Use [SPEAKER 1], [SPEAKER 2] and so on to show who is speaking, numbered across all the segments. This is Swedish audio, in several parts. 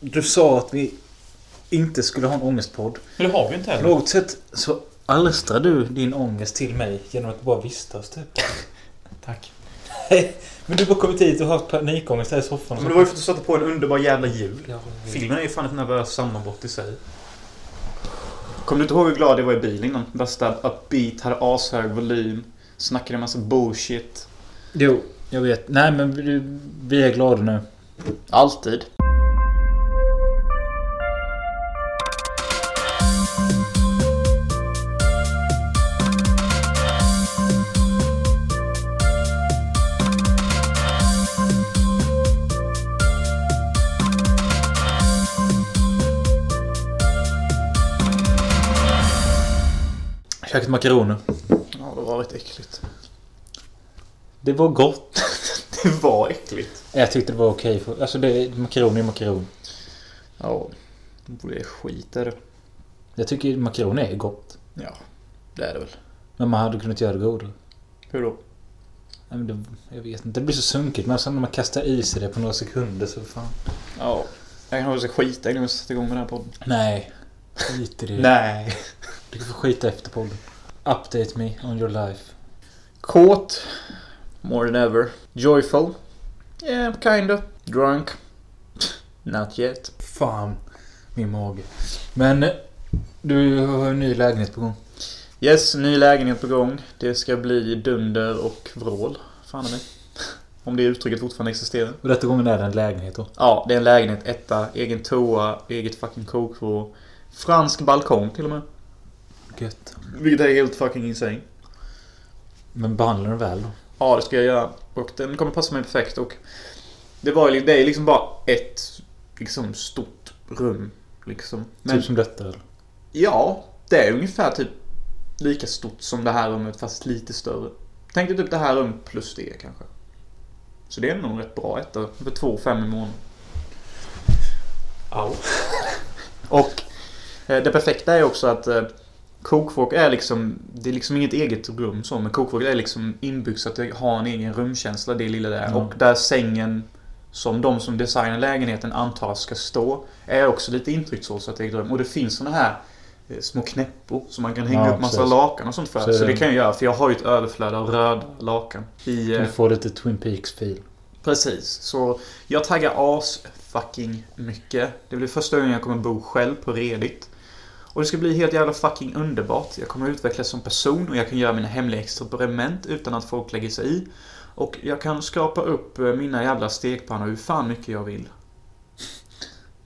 [SPEAKER 1] Du sa att vi inte skulle ha en ångestpodd.
[SPEAKER 2] Men det har vi inte
[SPEAKER 1] På
[SPEAKER 2] heller.
[SPEAKER 1] något sätt så alstrar du din ångest till mig genom att bara vistas typ.
[SPEAKER 2] Tack.
[SPEAKER 1] Men du har kommit hit och haft panikångest här i soffan.
[SPEAKER 2] Men det var ju för att du satte på en underbar jävla jul.
[SPEAKER 1] Ja,
[SPEAKER 2] Filmen är ju fan ett nervöst sammanbrott i sig. Kommer du inte ihåg hur glad jag var i bilen innan? Bästa upbeat, hade ashög volym. Snackade en massa bullshit.
[SPEAKER 1] Jo, jag vet. Nej men vi, vi är glada nu.
[SPEAKER 2] Alltid.
[SPEAKER 1] Käkat makaroner.
[SPEAKER 2] Ja, det var rätt äckligt.
[SPEAKER 1] Det var gott.
[SPEAKER 2] Det var äckligt.
[SPEAKER 1] Jag tyckte det var okej. för- Alltså det, makaron är makaron.
[SPEAKER 2] Ja, det är skit är det.
[SPEAKER 1] Jag tycker makaron är gott.
[SPEAKER 2] Ja, det är det väl.
[SPEAKER 1] Men man hade kunnat göra det godare.
[SPEAKER 2] Hur då?
[SPEAKER 1] Nej, men det, jag vet inte. Det blir så sunkigt. Men sen när man kastar i sig det på några sekunder så fan.
[SPEAKER 2] Ja, jag kan också skita innan vi sätter igång med den här podden.
[SPEAKER 1] Nej. Skit i det.
[SPEAKER 2] Nej.
[SPEAKER 1] Du kan få skita efter podden. Update me on your life.
[SPEAKER 2] Kåt. More than ever. Joyful. Yeah, kinda. Drunk. Not yet.
[SPEAKER 1] Fan. Min mage. Men du har en ny lägenhet på gång.
[SPEAKER 2] Yes, ny lägenhet på gång. Det ska bli dunder och vrål. Fan mig. Om det uttrycket fortfarande existerar.
[SPEAKER 1] Och detta gången är det en lägenhet då.
[SPEAKER 2] Ja, det är en lägenhet, etta, egen toa, eget fucking kokvrå. Fransk balkong till och med.
[SPEAKER 1] Gött.
[SPEAKER 2] Vilket är helt fucking insane.
[SPEAKER 1] Men behandlar den väl då?
[SPEAKER 2] Ja, det ska jag göra. Och den kommer passa mig perfekt. Och det, var, det är liksom bara ett liksom, stort rum. Liksom. Men,
[SPEAKER 1] Typ som detta eller?
[SPEAKER 2] Ja, det är ungefär typ lika stort som det här rummet fast lite större. Tänk dig typ det här rummet plus det kanske. Så det är nog rätt bra etta. För 2 5 i månaden.
[SPEAKER 1] Au.
[SPEAKER 2] Och eh, det perfekta är också att eh, kokvrå är liksom, det är liksom inget eget rum så, men kokvrå är liksom inbyggt så att det har en egen rumkänsla, det lilla där.
[SPEAKER 1] Ja.
[SPEAKER 2] Och där sängen, som de som designar lägenheten antar ska stå, är också lite intryckt så, så att det är ett rum. Och det finns såna här eh, små knäppor som man kan hänga
[SPEAKER 1] Ja,
[SPEAKER 2] upp massa
[SPEAKER 1] precis.
[SPEAKER 2] lakan och sånt för.
[SPEAKER 1] Så
[SPEAKER 2] Så, det kan jag göra, för jag har ju ett överflöd av röda lakan. I,
[SPEAKER 1] Kan
[SPEAKER 2] eh,
[SPEAKER 1] du få lite Twin Peaks-fil?
[SPEAKER 2] Precis, så jag taggar as fucking mycket. Det blir första gången jag kommer bo själv på redigt. Och det ska bli helt jävla fucking underbart. Jag kommer utvecklas som person och jag kan göra mina hemliga experiment utan att folk lägger sig i. Och jag kan skrapa upp eh, mina jävla stekpannor hur fan mycket jag vill.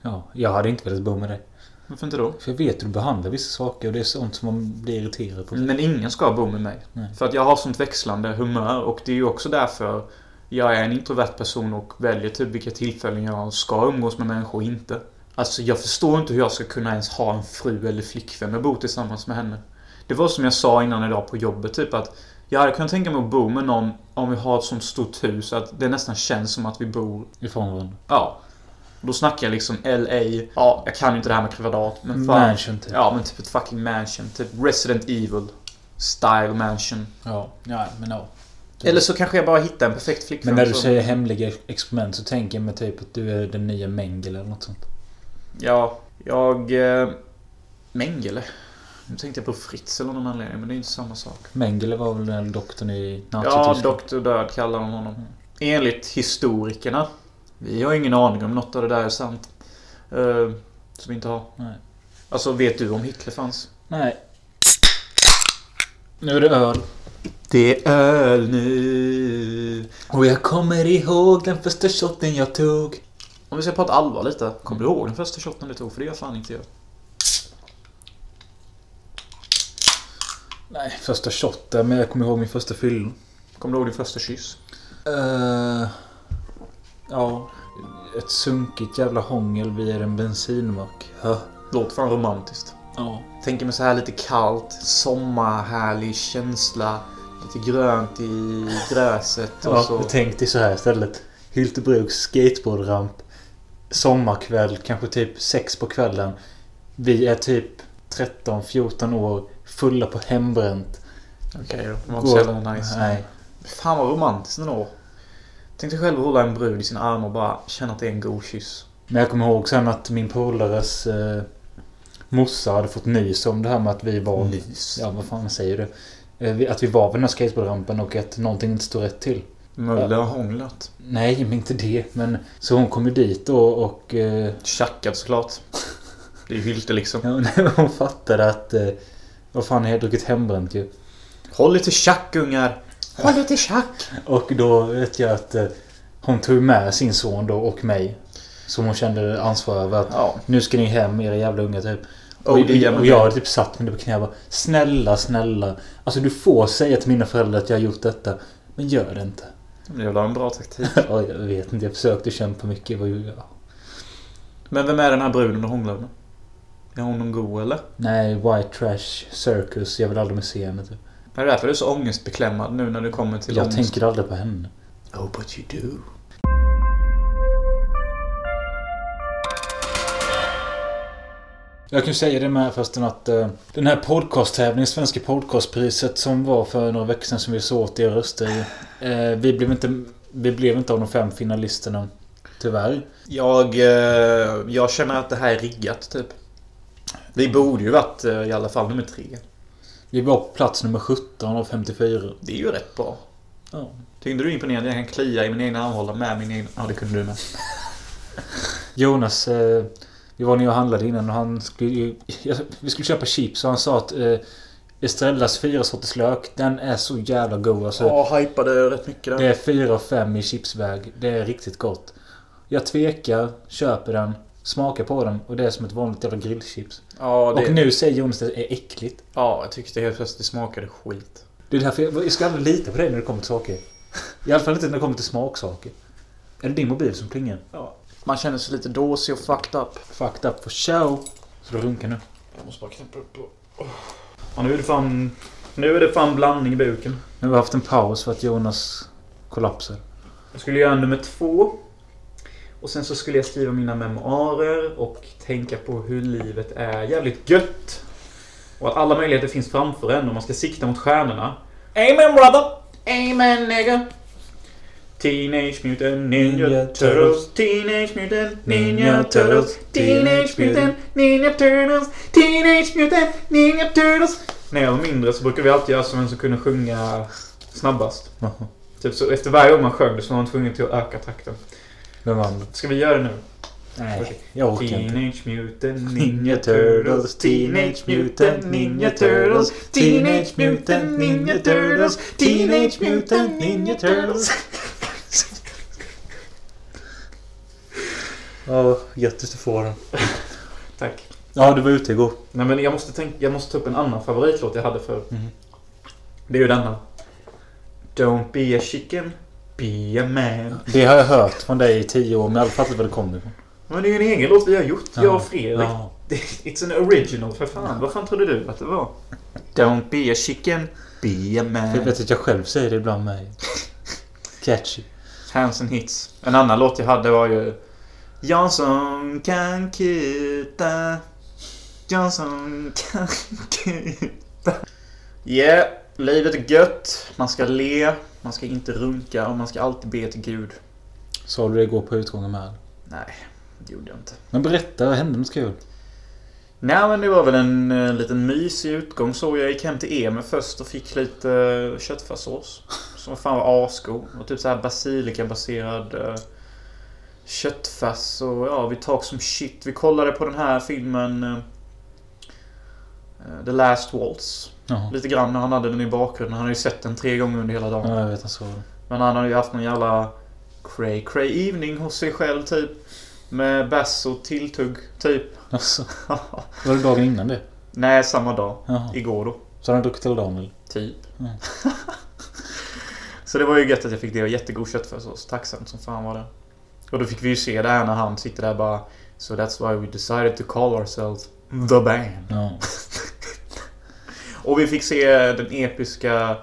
[SPEAKER 1] Ja, jag hade inte velat bo med dig.
[SPEAKER 2] Varför inte då?
[SPEAKER 1] För jag vet hur du behandlar vissa saker och det är sånt som man blir irriterad på.
[SPEAKER 2] Men ingen ska bo med mig.
[SPEAKER 1] Nej.
[SPEAKER 2] För att jag har sånt växlande humör och det är ju också därför jag är en introvert person och väljer typ vilka tillfällen jag ska umgås med människor och inte. Alltså jag förstår inte hur jag ska kunna ens ha en fru eller flickvän och bo tillsammans med henne. Det var som jag sa innan idag på jobbet typ att jag hade kunnat tänka mig att bo med någon om vi har ett sånt stort hus att det nästan känns som att vi bor
[SPEAKER 1] Ifrån varandra.
[SPEAKER 2] Ja. Då snackar jag liksom LA. Ja, jag kan ju inte det här med kvadrat. Men fan.
[SPEAKER 1] Mansion typ.
[SPEAKER 2] Ja, men typ ett fucking mansion. Typ Resident Evil. Style mansion.
[SPEAKER 1] Ja, ja men ja.
[SPEAKER 2] Eller så kanske jag bara hittar en perfekt flickvän.
[SPEAKER 1] Men när du säger hemliga experiment så tänker jag mig typ att du är den nya Mengele eller något sånt.
[SPEAKER 2] Ja, jag... Eh, Mengele. Nu tänkte jag på Fritz eller någon anledning, men det är inte samma sak.
[SPEAKER 1] Mengele var väl den doktorn i
[SPEAKER 2] Ja? Dr. Död kallar de honom. Enligt historikerna. Vi har ingen aning om något av det där är sant. Eh, som vi inte har.
[SPEAKER 1] Nej.
[SPEAKER 2] Alltså, vet du om Hitler fanns?
[SPEAKER 1] Nej. Nu är det öl.
[SPEAKER 2] Det är öl nu.
[SPEAKER 1] Och jag kommer ihåg den första shotten jag tog.
[SPEAKER 2] Om vi ska prata allvar lite. Kommer du ihåg den första shotten du tog? För det gör fan inte jag.
[SPEAKER 1] Nej, första shotten. Men jag kommer ihåg min första fylla.
[SPEAKER 2] Kommer du ihåg din första kyss?
[SPEAKER 1] Uh, ja. Ett sunkigt jävla hångel vid en bensinmack. Huh.
[SPEAKER 2] Låter fan romantiskt.
[SPEAKER 1] Ja.
[SPEAKER 2] Tänker mig så här lite kallt, sommarhärlig känsla. Lite grönt i gräset och
[SPEAKER 1] Ja,
[SPEAKER 2] så.
[SPEAKER 1] tänk dig så här istället. Hyltebruks skateboardramp. Sommarkväll, kanske typ sex på kvällen. Vi är typ 13-14 år. Fulla på hembränt.
[SPEAKER 2] Okej då. Det var inte så jävla nice.
[SPEAKER 1] Nej.
[SPEAKER 2] Fan vad romantiskt ändå. Tänk dig själv att hålla en brud i sina armar och bara känna att det är en god kyss.
[SPEAKER 1] Men jag kommer ihåg sen att min polares eh, morsa hade fått nys om det här med att vi var...
[SPEAKER 2] Nys.
[SPEAKER 1] Ja, vad fan säger du? Eh, Att vi var vid den här skateboardrampen och att någonting inte stod rätt till.
[SPEAKER 2] Mölle har hånglat.
[SPEAKER 1] Nej, men inte det. Men så hon kom ju dit då och... Eh,
[SPEAKER 2] Tjackad såklart. Det är ju Hylte liksom.
[SPEAKER 1] ja, nej, hon fattade att... Eh, vad fan, jag har druckit hembränt ju.
[SPEAKER 2] Håll till tjack ungar. Håll till tjack.
[SPEAKER 1] Och då vet jag att eh, hon tog med sin son då och mig. Som hon kände ansvar över att
[SPEAKER 2] Ja.
[SPEAKER 1] nu ska ni hem era jävla unga typ.
[SPEAKER 2] Oh,
[SPEAKER 1] och,
[SPEAKER 2] det
[SPEAKER 1] och jag hade typ satt mig på knä och bara Snälla, snälla. Alltså du får säga till mina föräldrar att jag har gjort detta. Men gör det inte.
[SPEAKER 2] Det var en bra taktik.
[SPEAKER 1] Ja, jag vet inte, jag försökte kämpa mycket. Vad gjorde jag?
[SPEAKER 2] Men vem är den här bruden du hånglar med? Är hon någon god eller?
[SPEAKER 1] Nej, White Trash Circus. Jag vill aldrig mer se henne typ.
[SPEAKER 2] Är det därför du är så ångestbeklämmad nu när du kommer till
[SPEAKER 1] Jag
[SPEAKER 2] ångest?
[SPEAKER 1] tänker aldrig på henne.
[SPEAKER 2] Oh, but you do.
[SPEAKER 1] Jag kan ju säga det med förresten att eh, den här podcasttävlingen, Svenska podcastpriset som var för några veckor sedan som vi såg åt er röster i. Eh, vi, blev inte, vi blev inte av de fem finalisterna. Tyvärr.
[SPEAKER 2] Jag, eh, jag känner att det här är riggat typ. Vi borde ju varit eh, i alla fall nummer tre.
[SPEAKER 1] Vi var på plats nummer 17 av 54.
[SPEAKER 2] Det är ju rätt bra.
[SPEAKER 1] Ja.
[SPEAKER 2] Tyckte du imponerande? Jag kan klia i min egna armhåla med min egen... Ja, det kunde du med.
[SPEAKER 1] Jonas, eh, vi var nere och handlade innan och han skulle ju, Vi skulle köpa chips och han sa att eh, Estrellas fyra sorters lök, den är så jävla god alltså.
[SPEAKER 2] Ja, hypade rätt mycket där.
[SPEAKER 1] Det är fyra och fem i chipsväg. Det är riktigt gott. Jag tvekar, köper den, smakar på den och det är som ett vanligt jävla grillchips.
[SPEAKER 2] Ja, det...
[SPEAKER 1] Och nu säger Jonas att det är äckligt.
[SPEAKER 2] Ja, jag tyckte helt plötsligt det smakade skit.
[SPEAKER 1] Det är därför jag, jag ska aldrig lita på dig när det kommer till saker. I alla fall inte när det kommer till smaksaker. Är det din mobil som plingar?
[SPEAKER 2] Ja. Man känner sig lite dåsig och fucked up.
[SPEAKER 1] Fucked up for show. Så du runkar nu.
[SPEAKER 2] Jag måste bara knäppa upp på... Ja, nu är det fan... Nu är det fan blandning i buken.
[SPEAKER 1] Nu har vi haft en paus för att Jonas kollapsar.
[SPEAKER 2] Jag skulle göra nummer två. Och sen så skulle jag skriva mina memoarer och tänka på hur livet är jävligt gött. Och att alla möjligheter finns framför en och man ska sikta mot stjärnorna. Amen brother! Amen nigga! Teenage Mutant Ninja
[SPEAKER 1] Ninja
[SPEAKER 2] Turtles. Teenage Mutant Ninja
[SPEAKER 1] Ninja
[SPEAKER 2] Turtles.
[SPEAKER 1] Turtles,
[SPEAKER 2] Teenage Mutant Ninja Turtles. Teenage Mutant Ninja Turtles. När jag var mindre så brukade vi alltid göra som en som kunde sjunga snabbast.
[SPEAKER 1] Jaha.
[SPEAKER 2] Typ så efter varje gång man sjöng det så var man tvungen till att öka takten.
[SPEAKER 1] Vem vann?
[SPEAKER 2] Ska vi göra det nu?
[SPEAKER 1] Nej, jag orkar inte.
[SPEAKER 2] Teenage Mutant Ninja Turtles. Teenage Mutant Ninja Turtles. Teenage Mutant Ninja Turtles. Teenage Mutant Ninja Turtles
[SPEAKER 1] Ja, jättet du får den.
[SPEAKER 2] Tack.
[SPEAKER 1] Ja, du var ute igår.
[SPEAKER 2] Nej men jag måste, tänka, jag måste ta upp en annan favoritlåt jag hade för
[SPEAKER 1] Mhm.
[SPEAKER 2] Det är ju denna. Don't be a chicken, be a man.
[SPEAKER 1] Det har jag hört från dig i tio år, men jag har aldrig fattat var det kommer ifrån.
[SPEAKER 2] Men det är ju en egen låt vi har gjort, jag och Fredrik.
[SPEAKER 1] Ja.
[SPEAKER 2] It's an original för fan. Vad fan trodde du att det var? Don't be a chicken, be a man.
[SPEAKER 1] Jag vet att jag själv säger det ibland med. Catchy.
[SPEAKER 2] Hands and hits. En annan låt jag hade var ju Jansson kan kuta Jansson kan kuta Yeah, livet är gött. Man ska le, man ska inte runka och man ska alltid be till Gud.
[SPEAKER 1] Sa du det igår på utgången med?
[SPEAKER 2] Nej, det gjorde jag inte.
[SPEAKER 1] Men berätta, vad hände något kul?
[SPEAKER 2] Nej men det var väl en uh, liten mysig utgång så. Jag gick hem till Emil först och fick lite uh, köttfärssås. Som fan var asgod. Och typ så här basilikabaserad uh, köttfärs och ja, vi talk som shit. Vi kollade på den här filmen uh, The Last Waltz.
[SPEAKER 1] Jaha.
[SPEAKER 2] Lite grann när han hade den i bakgrunden. Han hade ju sett den tre gånger under hela dagen.
[SPEAKER 1] Ja, jag vet. Det.
[SPEAKER 2] Men han hade ju haft någon jävla cray cray evening hos sig själv typ. Med bass och tilltugg typ.
[SPEAKER 1] Alltså, var det dagen innan det?
[SPEAKER 2] Nej, samma dag.
[SPEAKER 1] Jaha.
[SPEAKER 2] Igår då.
[SPEAKER 1] Så han druckit hela dagen eller?
[SPEAKER 2] Typ.
[SPEAKER 1] Mm.
[SPEAKER 2] så det var ju gött att jag fick det och jättegod köttfärssås. Tacksamt som fan var det. Och då fick vi ju se det här när han sitter där bara So that's why we decided to call ourselves The Band.
[SPEAKER 1] Ja.
[SPEAKER 2] Och vi fick se den episka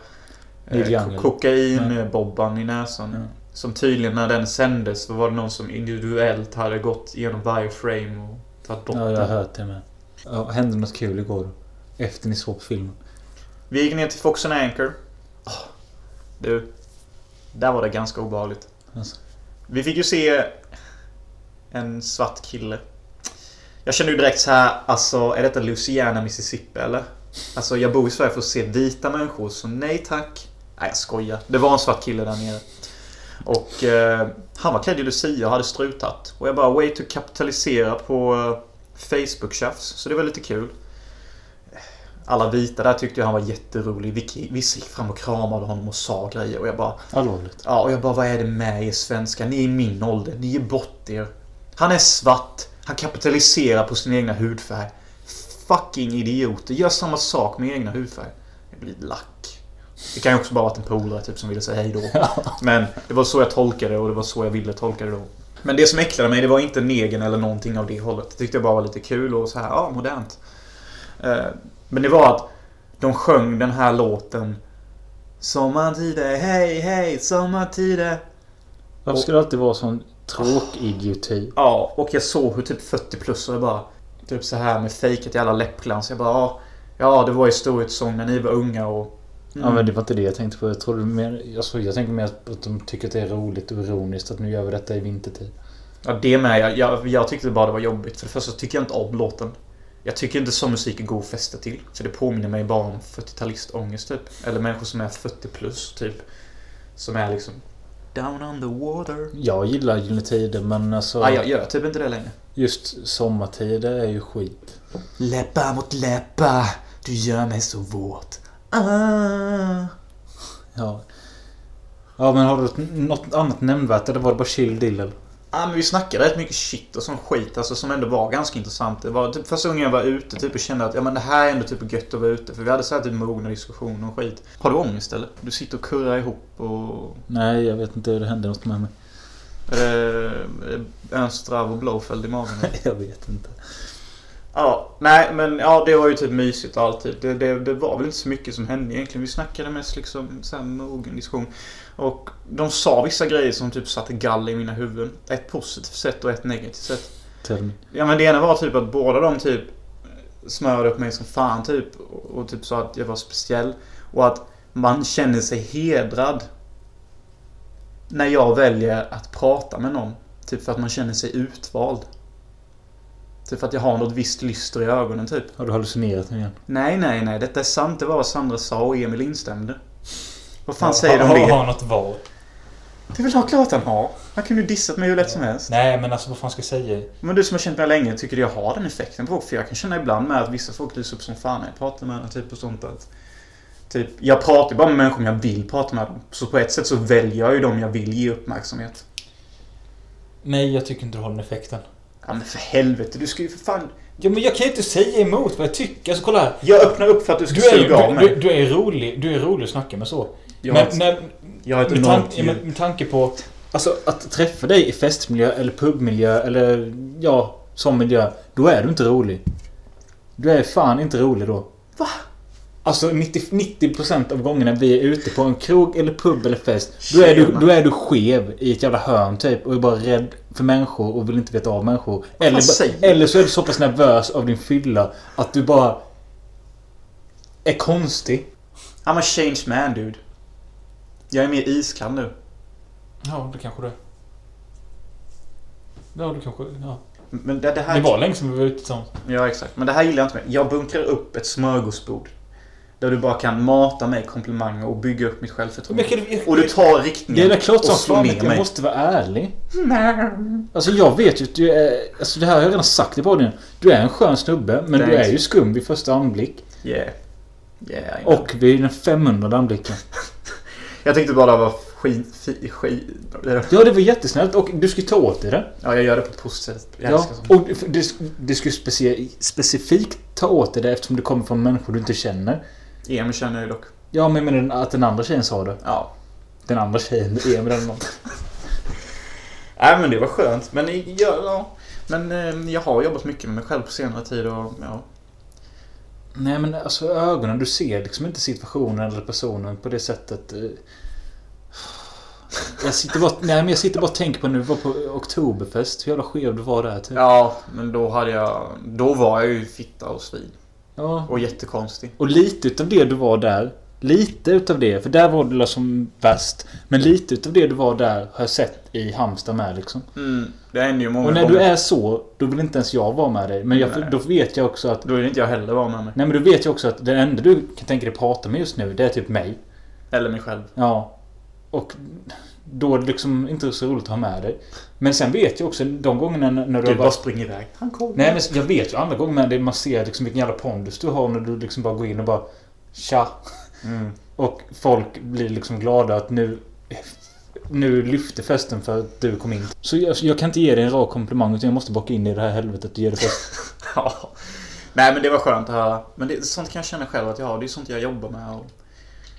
[SPEAKER 2] eh, kokain-bobban i näsan.
[SPEAKER 1] Ja.
[SPEAKER 2] Som tydligen när den sändes så var det någon som individuellt hade gått igenom varje frame och tagit bort
[SPEAKER 1] ja, jag har hört det med. Ja, hände något kul igår? Efter ni såg filmen?
[SPEAKER 2] Vi gick ner till Fox and Anchor. Åh, du. Där var det ganska obehagligt.
[SPEAKER 1] Alltså.
[SPEAKER 2] Vi fick ju se En svart kille. Jag kände ju direkt så här, alltså är detta Louisiana, Mississippi eller? Alltså jag bor i Sverige för att se vita människor, så nej tack. Nej jag skojar. Det var en svart kille där nere. Och eh, han var klädd i Lucia och hade struthatt. Och jag bara, way to kapitalisera på eh, Facebook-tjafs. Så det var lite kul. Alla vita där tyckte jag han var jätterolig. Vissa gick fram och kramade honom och sa grejer. Och jag bara...
[SPEAKER 1] Allvarligt.
[SPEAKER 2] Ja, och jag bara, vad är det med er svenskar? Ni är i min ålder. Ni är bort er. Han är svart. Han kapitaliserar på sin egna hudfärg. Fucking idioter. Gör samma sak med egna hudfärg. Jag blir lack. Det kan ju också bara varit en polare typ som ville säga hej då. Men det var så jag tolkade det och det var så jag ville tolka det då. Men det som äcklade mig det var inte negen eller någonting av det hållet. Det tyckte jag bara var lite kul och så här, ja modernt. Men det var att de sjöng den här låten Sommartider, hej hej, sommartider.
[SPEAKER 1] Varför ska det alltid vara sån tråkidioti?
[SPEAKER 2] Ja, och jag såg hur typ 40 plus och jag bara Typ så här med fejkat i alla läppglans. Jag bara ja, ja det var ju storhetssång när ni var unga och
[SPEAKER 1] Ja men det var inte det jag tänkte på. Jag trodde mer... Alltså, jag tänkte mer att de tycker att det är roligt och ironiskt att nu gör vi detta i vintertid.
[SPEAKER 2] Ja, det med. Jag, jag, jag tyckte bara det var jobbigt. För det första tycker jag inte om låten. Jag tycker inte sån musik är god festa till. För det påminner mig bara om 40-talistångest typ. Eller människor som är 40 plus typ. Som är liksom Down on the water.
[SPEAKER 1] Jag gillar Gyllene Tider men alltså...
[SPEAKER 2] Ja, jag gör typ inte det längre.
[SPEAKER 1] Just sommartider är ju skit.
[SPEAKER 2] Läppa mot läppa. Du gör mig så våt. Ah.
[SPEAKER 1] Ja. Ja men har du något annat nämnvärt eller var det bara chill dill
[SPEAKER 2] Ja men vi snackade rätt mycket shit och sån skit alltså som ändå var ganska intressant. Det var typ första gången jag var ute typ och kände att ja men det här är ändå typ gött att vara ute. För vi hade så här typ mogna diskussioner och skit. Har du ångest eller? Du sitter och kurrar ihop och...
[SPEAKER 1] Nej jag vet inte. Det hände något med mig.
[SPEAKER 2] Är det Ernst och Blowfeld i magen?
[SPEAKER 1] jag vet inte.
[SPEAKER 2] Ja, nej men ja det var ju typ mysigt och allt. Det, det, det var väl inte så mycket som hände egentligen. Vi snackade mest liksom såhär mogen diskussion. Och de sa vissa grejer som typ satte gall i mina huvuden. Ett positivt sätt och ett negativt sätt.
[SPEAKER 1] Tell me.
[SPEAKER 2] Ja men det ena var typ att båda de typ smörade upp mig som fan typ. Och typ sa att jag var speciell. Och att man känner sig hedrad. När jag väljer att prata med någon. Typ för att man känner sig utvald. Typ för att jag har något visst lyster i ögonen typ.
[SPEAKER 1] Har du hallucinerat nu igen?
[SPEAKER 2] Nej, nej, nej. Detta är sant. Det var vad Sandra sa och Emil instämde. Vad fan säger du om det?
[SPEAKER 1] Har han något val?
[SPEAKER 2] Det är väl klart han har. Han kunde ju dissat mig hur lätt som helst.
[SPEAKER 1] Nej, men alltså vad fan ska jag säga?
[SPEAKER 2] Men du som har känt mig länge, tycker du jag har den effekten på folk? För jag kan känna ibland med att vissa folk lyser upp som fan när jag pratar med dem. Typ och sånt att... Typ, jag pratar bara med människor jag vill prata med dem. Så på ett sätt så väljer jag ju dem jag vill ge uppmärksamhet.
[SPEAKER 1] Nej, jag tycker inte du har den effekten.
[SPEAKER 2] Ja men för helvete, du ska ju för fan...
[SPEAKER 1] Ja men jag kan ju inte säga emot vad jag tycker. Alltså kolla här.
[SPEAKER 2] Jag öppnar upp för att du ska
[SPEAKER 1] Du är,
[SPEAKER 2] suga av mig.
[SPEAKER 1] du, du är rolig. Du är rolig att snacka med så.
[SPEAKER 2] Jag
[SPEAKER 1] men när,
[SPEAKER 2] jag har ett
[SPEAKER 1] med,
[SPEAKER 2] enormt djup.
[SPEAKER 1] med, med tanke på... Alltså att träffa dig i festmiljö eller pubmiljö eller ja, sån miljö. Då är du inte rolig. Du är fan inte rolig då.
[SPEAKER 2] Va?
[SPEAKER 1] Alltså 90, 90% av gångerna vi är ute på en krog eller pub eller fest. Då är, du, då är du skev i ett jävla hörn typ och är bara rädd för människor och vill inte veta av människor. Eller, eller så är du så pass nervös av din fylla att du bara... Är konstig.
[SPEAKER 2] I'm a changed man dude. Jag är mer iskall nu.
[SPEAKER 1] Ja, det kanske det är. Ja, det kanske... Ja.
[SPEAKER 2] Men det, det här...
[SPEAKER 1] Det var länge sedan vi var ute tillsammans.
[SPEAKER 2] Ja, exakt. Men det här gillar jag inte med. Jag bunkrar upp ett smörgåsbord. Där du bara kan mata mig komplimanger och bygga upp mitt självförtroende.
[SPEAKER 1] Jag-
[SPEAKER 2] Och du tar riktningen
[SPEAKER 1] Det är klart
[SPEAKER 2] och slår ner
[SPEAKER 1] att jag
[SPEAKER 2] mig.
[SPEAKER 1] måste vara ärlig. Alltså jag vet ju att du är... Alltså det här har jag redan sagt i podden. Du är en skön snubbe, men du
[SPEAKER 2] Thanks.
[SPEAKER 1] är ju skum vid första anblick.
[SPEAKER 2] Yeah. Yeah.
[SPEAKER 1] Och vid den 500 anblicken.
[SPEAKER 2] Jag tyckte bara det var skit... Fi, skit
[SPEAKER 1] Ja, det var jättesnällt och du ska ta åt dig det.
[SPEAKER 2] ja, jag gör det på ett positivt sätt.
[SPEAKER 1] Ja, och du, du ska speci specifikt ta åt dig det eftersom det kommer från människor du inte känner.
[SPEAKER 2] Emil känner jag ju dock.
[SPEAKER 1] Ja, men jag menar att den andra tjejen sa det.
[SPEAKER 2] Ja.
[SPEAKER 1] Den andra tjejen, Emil eller något.
[SPEAKER 2] Nej men det var skönt. Men, ja, ja. men eh, jag har jobbat mycket med mig själv på senare tid och ja.
[SPEAKER 1] Nej men alltså ögonen, du ser liksom inte situationen eller personen på det sättet. eh. Jag sitter bara, nej men jag sitter bara och tänker på när vi var på Oktoberfest. Hur jävla skev du var där typ.
[SPEAKER 2] Ja, men då hade jag... Då var jag ju fitta och svin.
[SPEAKER 1] Ja.
[SPEAKER 2] Och jättekonstig.
[SPEAKER 1] Och lite utav det du var där. Lite utav det, för där var du liksom värst. Men lite utav det du var där har jag sett i Halmstad med liksom.
[SPEAKER 2] Mm, det händer ju många
[SPEAKER 1] Och när
[SPEAKER 2] gånger.
[SPEAKER 1] du är så, då vill inte ens jag vara med dig. Men jag, då vet jag också att...
[SPEAKER 2] Då vill inte jag heller vara med mig.
[SPEAKER 1] Nej men då vet jag också att det enda du kan tänka dig prata med just nu, det är typ mig.
[SPEAKER 2] Eller mig själv.
[SPEAKER 1] Ja. Och då är det liksom inte så roligt att ha med dig. Men sen vet jag också de gångerna när när du
[SPEAKER 2] Du bara
[SPEAKER 1] varit...
[SPEAKER 2] springer iväg. Han kommer.
[SPEAKER 1] Nej men jag vet ju andra gånger det man ser liksom vilken jävla pondus du har när du liksom bara går in och bara Tja!
[SPEAKER 2] Mm.
[SPEAKER 1] Och folk blir liksom glada att nu... Nu lyfter festen för att du kom in. Så jag, jag kan inte ge dig en rak komplimang utan jag måste baka in i det här helvetet och ge dig först.
[SPEAKER 2] Ja. Nej men det var skönt att höra. Men det, sånt kan jag känna själv att jag har. Det är sånt jag jobbar med. Och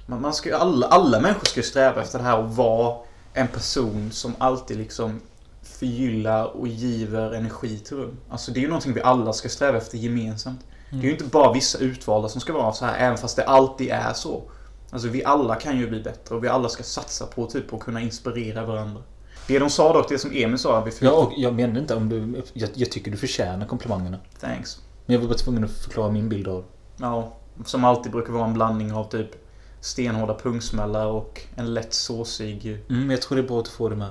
[SPEAKER 2] man, man ska alla, alla människor ska ju sträva efter det här och vara en person som alltid liksom förgyllar och giver energi till rum. Alltså det är ju någonting vi alla ska sträva efter gemensamt. Det är ju inte bara vissa utvalda som ska vara så här även fast det alltid är så. Alltså vi alla kan ju bli bättre och vi alla ska satsa på typ att kunna inspirera varandra. Det de sa dock, det som Emil sa, vi fick...
[SPEAKER 1] Ja, och jag menar inte om du... Jag, jag tycker du förtjänar komplimangerna.
[SPEAKER 2] Thanks.
[SPEAKER 1] Men jag var bara tvungen att förklara min bild av
[SPEAKER 2] Ja, som alltid brukar vara en blandning av typ stenhårda pungsmällar och en lätt såsig...
[SPEAKER 1] mm, men jag tror det är bra att får det med.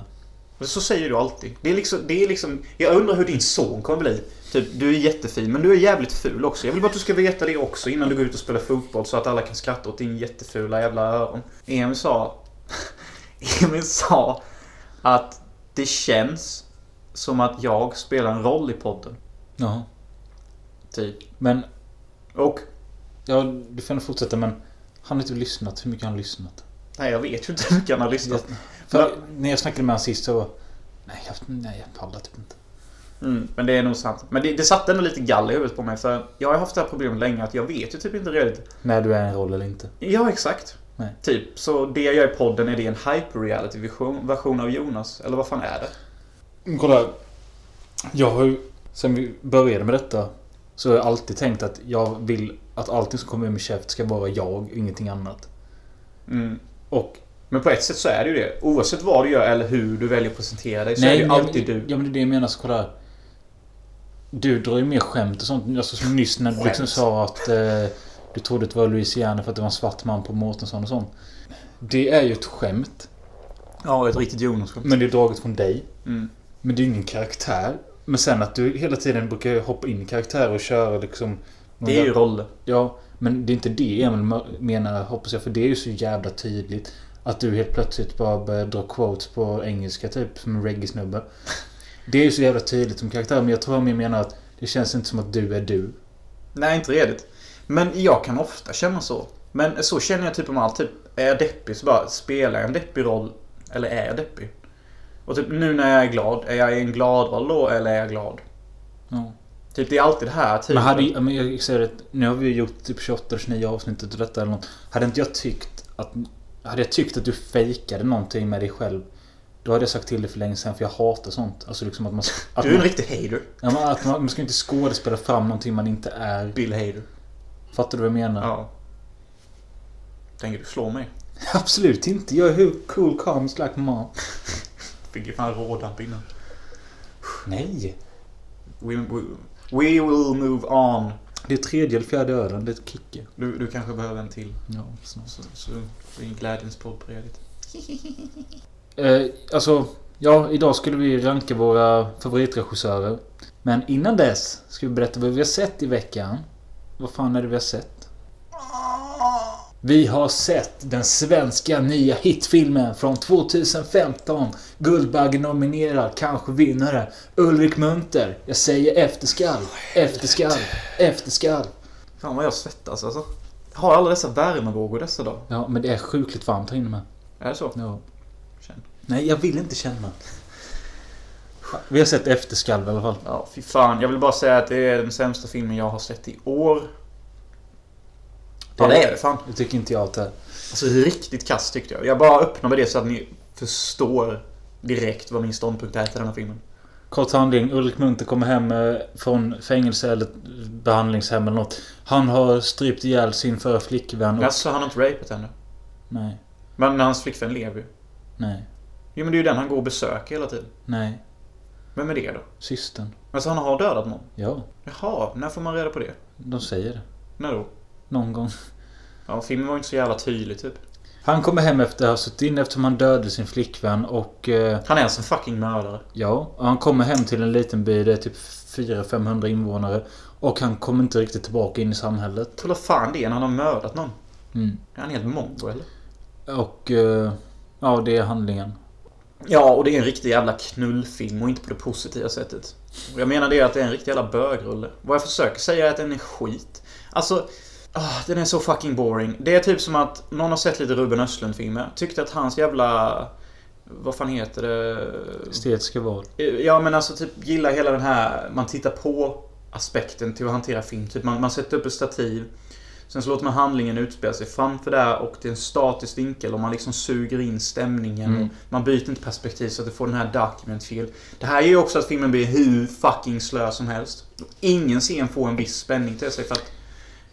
[SPEAKER 2] Så säger du alltid. Det är liksom, det är liksom... Jag undrar hur din son kommer bli. Typ, du är jättefin, men du är jävligt ful också. Jag vill bara att du ska veta det också innan du går ut och spelar fotboll så att alla kan skratta åt din jättefula jävla öron. Emil sa... Emil sa att det känns som att jag spelar en roll i podden.
[SPEAKER 1] Jaha.
[SPEAKER 2] Typ.
[SPEAKER 1] Men...
[SPEAKER 2] Och...
[SPEAKER 1] Ja, du får ändå fortsätta men... Han har inte lyssnat. Hur mycket har han lyssnat?
[SPEAKER 2] Nej, jag vet ju inte hur mycket han har lyssnat.
[SPEAKER 1] För när jag snackade med honom sist så... Nej, jag, nej, jag pallar typ inte.
[SPEAKER 2] Mm, men det är nog sant. Men det, det satte ändå lite gall i huvudet på mig för jag har haft det här problemet länge att jag vet ju typ inte riktigt.
[SPEAKER 1] När du är en roll eller inte.
[SPEAKER 2] Ja, exakt.
[SPEAKER 1] Nej.
[SPEAKER 2] Typ, så det jag gör i podden är det en hyper-reality-version version av Jonas? Eller vad fan är det?
[SPEAKER 1] Kolla. Jag har ju... Sen vi började med detta. Så har jag alltid tänkt att jag vill att allting som kommer ur min käft ska vara jag, ingenting annat.
[SPEAKER 2] Mm.
[SPEAKER 1] Och...
[SPEAKER 2] Men på ett sätt så är det ju det. Oavsett vad du gör eller hur du väljer att presentera dig så är det ju
[SPEAKER 1] men-
[SPEAKER 2] alltid du.
[SPEAKER 1] Ja men det är det jag menar. Så kolla. här. Du drar ju mer skämt och sånt. Alltså som nyss när du liksom sa att eh, du trodde att det var Louisiana för att det var en svart man på Mårtensson och sånt. Det är ju ett skämt.
[SPEAKER 2] Ja, ett riktigt Jonas-skämt.
[SPEAKER 1] Men det är draget från dig.
[SPEAKER 2] Mm.
[SPEAKER 1] Men det är ju ingen karaktär. Men sen att du hela tiden brukar hoppa in i karaktär och köra liksom...
[SPEAKER 2] Det är ju roller.
[SPEAKER 1] Ja, men det är inte det Emil menar hoppas jag. För det är ju så jävla tydligt. Att du helt plötsligt bara börjar dra quotes på engelska typ. Som en reggae-snubbe. Det är ju så jävla tydligt som karaktär. Men jag tror han menar att det känns inte som att du är du.
[SPEAKER 2] Nej, inte redigt. Men jag kan ofta känna så. Men så känner jag typ om allt. Typ, är jag deppig så bara spelar jag en deppig roll. Eller är jag deppig? Och typ nu när jag är glad. Är jag i en glad roll då eller är jag glad?
[SPEAKER 1] Ja.
[SPEAKER 2] Typ det är alltid det här. Typ,
[SPEAKER 1] Men hade men jag säger det, Nu har vi gjort typ 28 eller 29 avsnittet av detta eller något. Hade inte jag tyckt att... Hade jag tyckt att du fejkade någonting med dig själv. Då hade jag sagt till dig för länge sedan för jag hatar sånt. Alltså liksom att man... Att
[SPEAKER 2] du är en
[SPEAKER 1] man,
[SPEAKER 2] riktig hater.
[SPEAKER 1] ja, men att man, man ska inte skådespela fram någonting man inte är.
[SPEAKER 2] Bill hater.
[SPEAKER 1] Fattar du vad jag menar?
[SPEAKER 2] Ja. Tänker du slå mig?
[SPEAKER 1] Absolut inte. Jag är hur cool comes like mom.
[SPEAKER 2] Fick ju fan rådamp innan.
[SPEAKER 1] Nej.
[SPEAKER 2] We, we, we will move on.
[SPEAKER 1] Det är tredje eller fjärde ölen. Det är ett kicker.
[SPEAKER 2] Du, du kanske behöver en till.
[SPEAKER 1] Ja, snart.
[SPEAKER 2] Så, så blir glädjens podd bredvid.
[SPEAKER 1] Eh, alltså, ja, idag skulle vi ranka våra favoritregissörer. Men innan dess ska vi berätta vad vi har sett i veckan. Vad fan är det vi har sett? Vi har sett den svenska nya hitfilmen från 2015. Guldbagge nominerad, kanske vinnare. Ulrik Munter. Jag säger efterskall, efterskall, efterskall.
[SPEAKER 2] Fan vad jag svettas alltså. Jag har alla dessa värmevågor dessa dagar.
[SPEAKER 1] Ja, men det är sjukligt varmt här inne med.
[SPEAKER 2] Är det så?
[SPEAKER 1] Ja. Nej, jag vill inte känna. Vi har sett efterskalv i alla fall.
[SPEAKER 2] Ja, fy fan. Jag vill bara säga att det är den sämsta filmen jag har sett i år. Ja, det är det fan.
[SPEAKER 1] Det tycker inte jag att det är.
[SPEAKER 2] Alltså riktigt kast tyckte jag. Jag bara öppnar med det så att ni förstår direkt vad min ståndpunkt är till den här filmen.
[SPEAKER 1] Kort handling. Ulrik Munter kommer hem eh, från fängelse eller behandlingshem eller något. Han har strypt ihjäl sin förra flickvän och...
[SPEAKER 2] Alltså han har inte rapat henne.
[SPEAKER 1] Nej.
[SPEAKER 2] Men hans flickvän lever ju.
[SPEAKER 1] Nej.
[SPEAKER 2] Jo men det är ju den han går och besöker hela tiden.
[SPEAKER 1] Nej.
[SPEAKER 2] Vem är det då?
[SPEAKER 1] Systern.
[SPEAKER 2] Alltså han har dödat någon?
[SPEAKER 1] Ja.
[SPEAKER 2] Jaha, när får man reda på det?
[SPEAKER 1] De säger det.
[SPEAKER 2] När då?
[SPEAKER 1] Någon gång.
[SPEAKER 2] Ja, filmen var inte så jävla tydlig typ.
[SPEAKER 1] Han kommer hem efter att ha suttit in eftersom han dödade sin flickvän och... Eh,
[SPEAKER 2] Han är alltså en fucking mördare.
[SPEAKER 1] ja, och han kommer hem till en liten by. Det är typ 400-500 invånare. Och han kommer inte riktigt tillbaka in i samhället.
[SPEAKER 2] Tror fan det är när han har mördat någon?
[SPEAKER 1] Mm.
[SPEAKER 2] Är han helt mongo eller?
[SPEAKER 1] Och... Eh, ja, det är handlingen.
[SPEAKER 2] Ja, och det är en riktig jävla knullfilm och inte på det positiva sättet. Jag menar det att det är en riktig jävla bögrulle. Vad jag försöker säga är att den är skit. Alltså, ah, den är så fucking boring. Det är typ som att någon har sett lite Ruben Östlund-filmer. Tyckte att hans jävla... Vad fan heter det?
[SPEAKER 1] Estetiska val.
[SPEAKER 2] Ja men alltså typ gillar hela den här man tittar på aspekten till att hantera film. Typ man, man sätter upp ett stativ. Sen så låter man handlingen utspela sig framför där och det är en statisk vinkel och man liksom suger in stämningen.
[SPEAKER 1] Mm.
[SPEAKER 2] Och man byter inte perspektiv så att det får den här document feel. Det här gör ju också att filmen blir hur fucking slö som helst. Ingen scen får en viss spänning till sig för att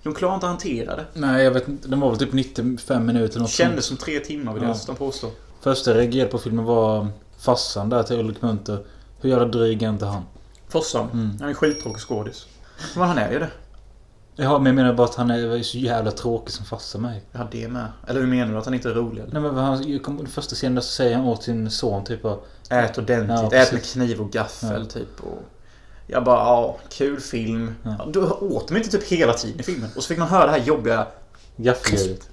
[SPEAKER 2] de klarar inte att hantera det.
[SPEAKER 1] Nej, jag vet inte. Den var väl typ 95 minuter. Något
[SPEAKER 2] kändes som tre timmar vill jag
[SPEAKER 1] Ja.
[SPEAKER 2] nästan påstå.
[SPEAKER 1] Första jag reagerade på filmen var farsan där till Ulrik Munter. Hur jävla dryg är inte han?
[SPEAKER 2] Fossan,
[SPEAKER 1] Mm.
[SPEAKER 2] han är skittråkig skådis. Men han är ju det.
[SPEAKER 1] Ja, men jag menar bara att han är så jävla tråkig som farsa mig.
[SPEAKER 2] Ja, det med. Eller hur menar du? Att han inte är rolig? Eller?
[SPEAKER 1] Nej men han, första scenen där så säger han åt sin son typ bara,
[SPEAKER 2] Ät ordentligt.
[SPEAKER 1] Ja,
[SPEAKER 2] Ät med kniv och gaffel
[SPEAKER 1] Ja.
[SPEAKER 2] typ. Och jag bara, ja, kul film.
[SPEAKER 1] Ja.
[SPEAKER 2] Du åt de inte typ hela tiden i filmen? Och så fick man höra det här jobbiga...
[SPEAKER 1] gaffeljudet.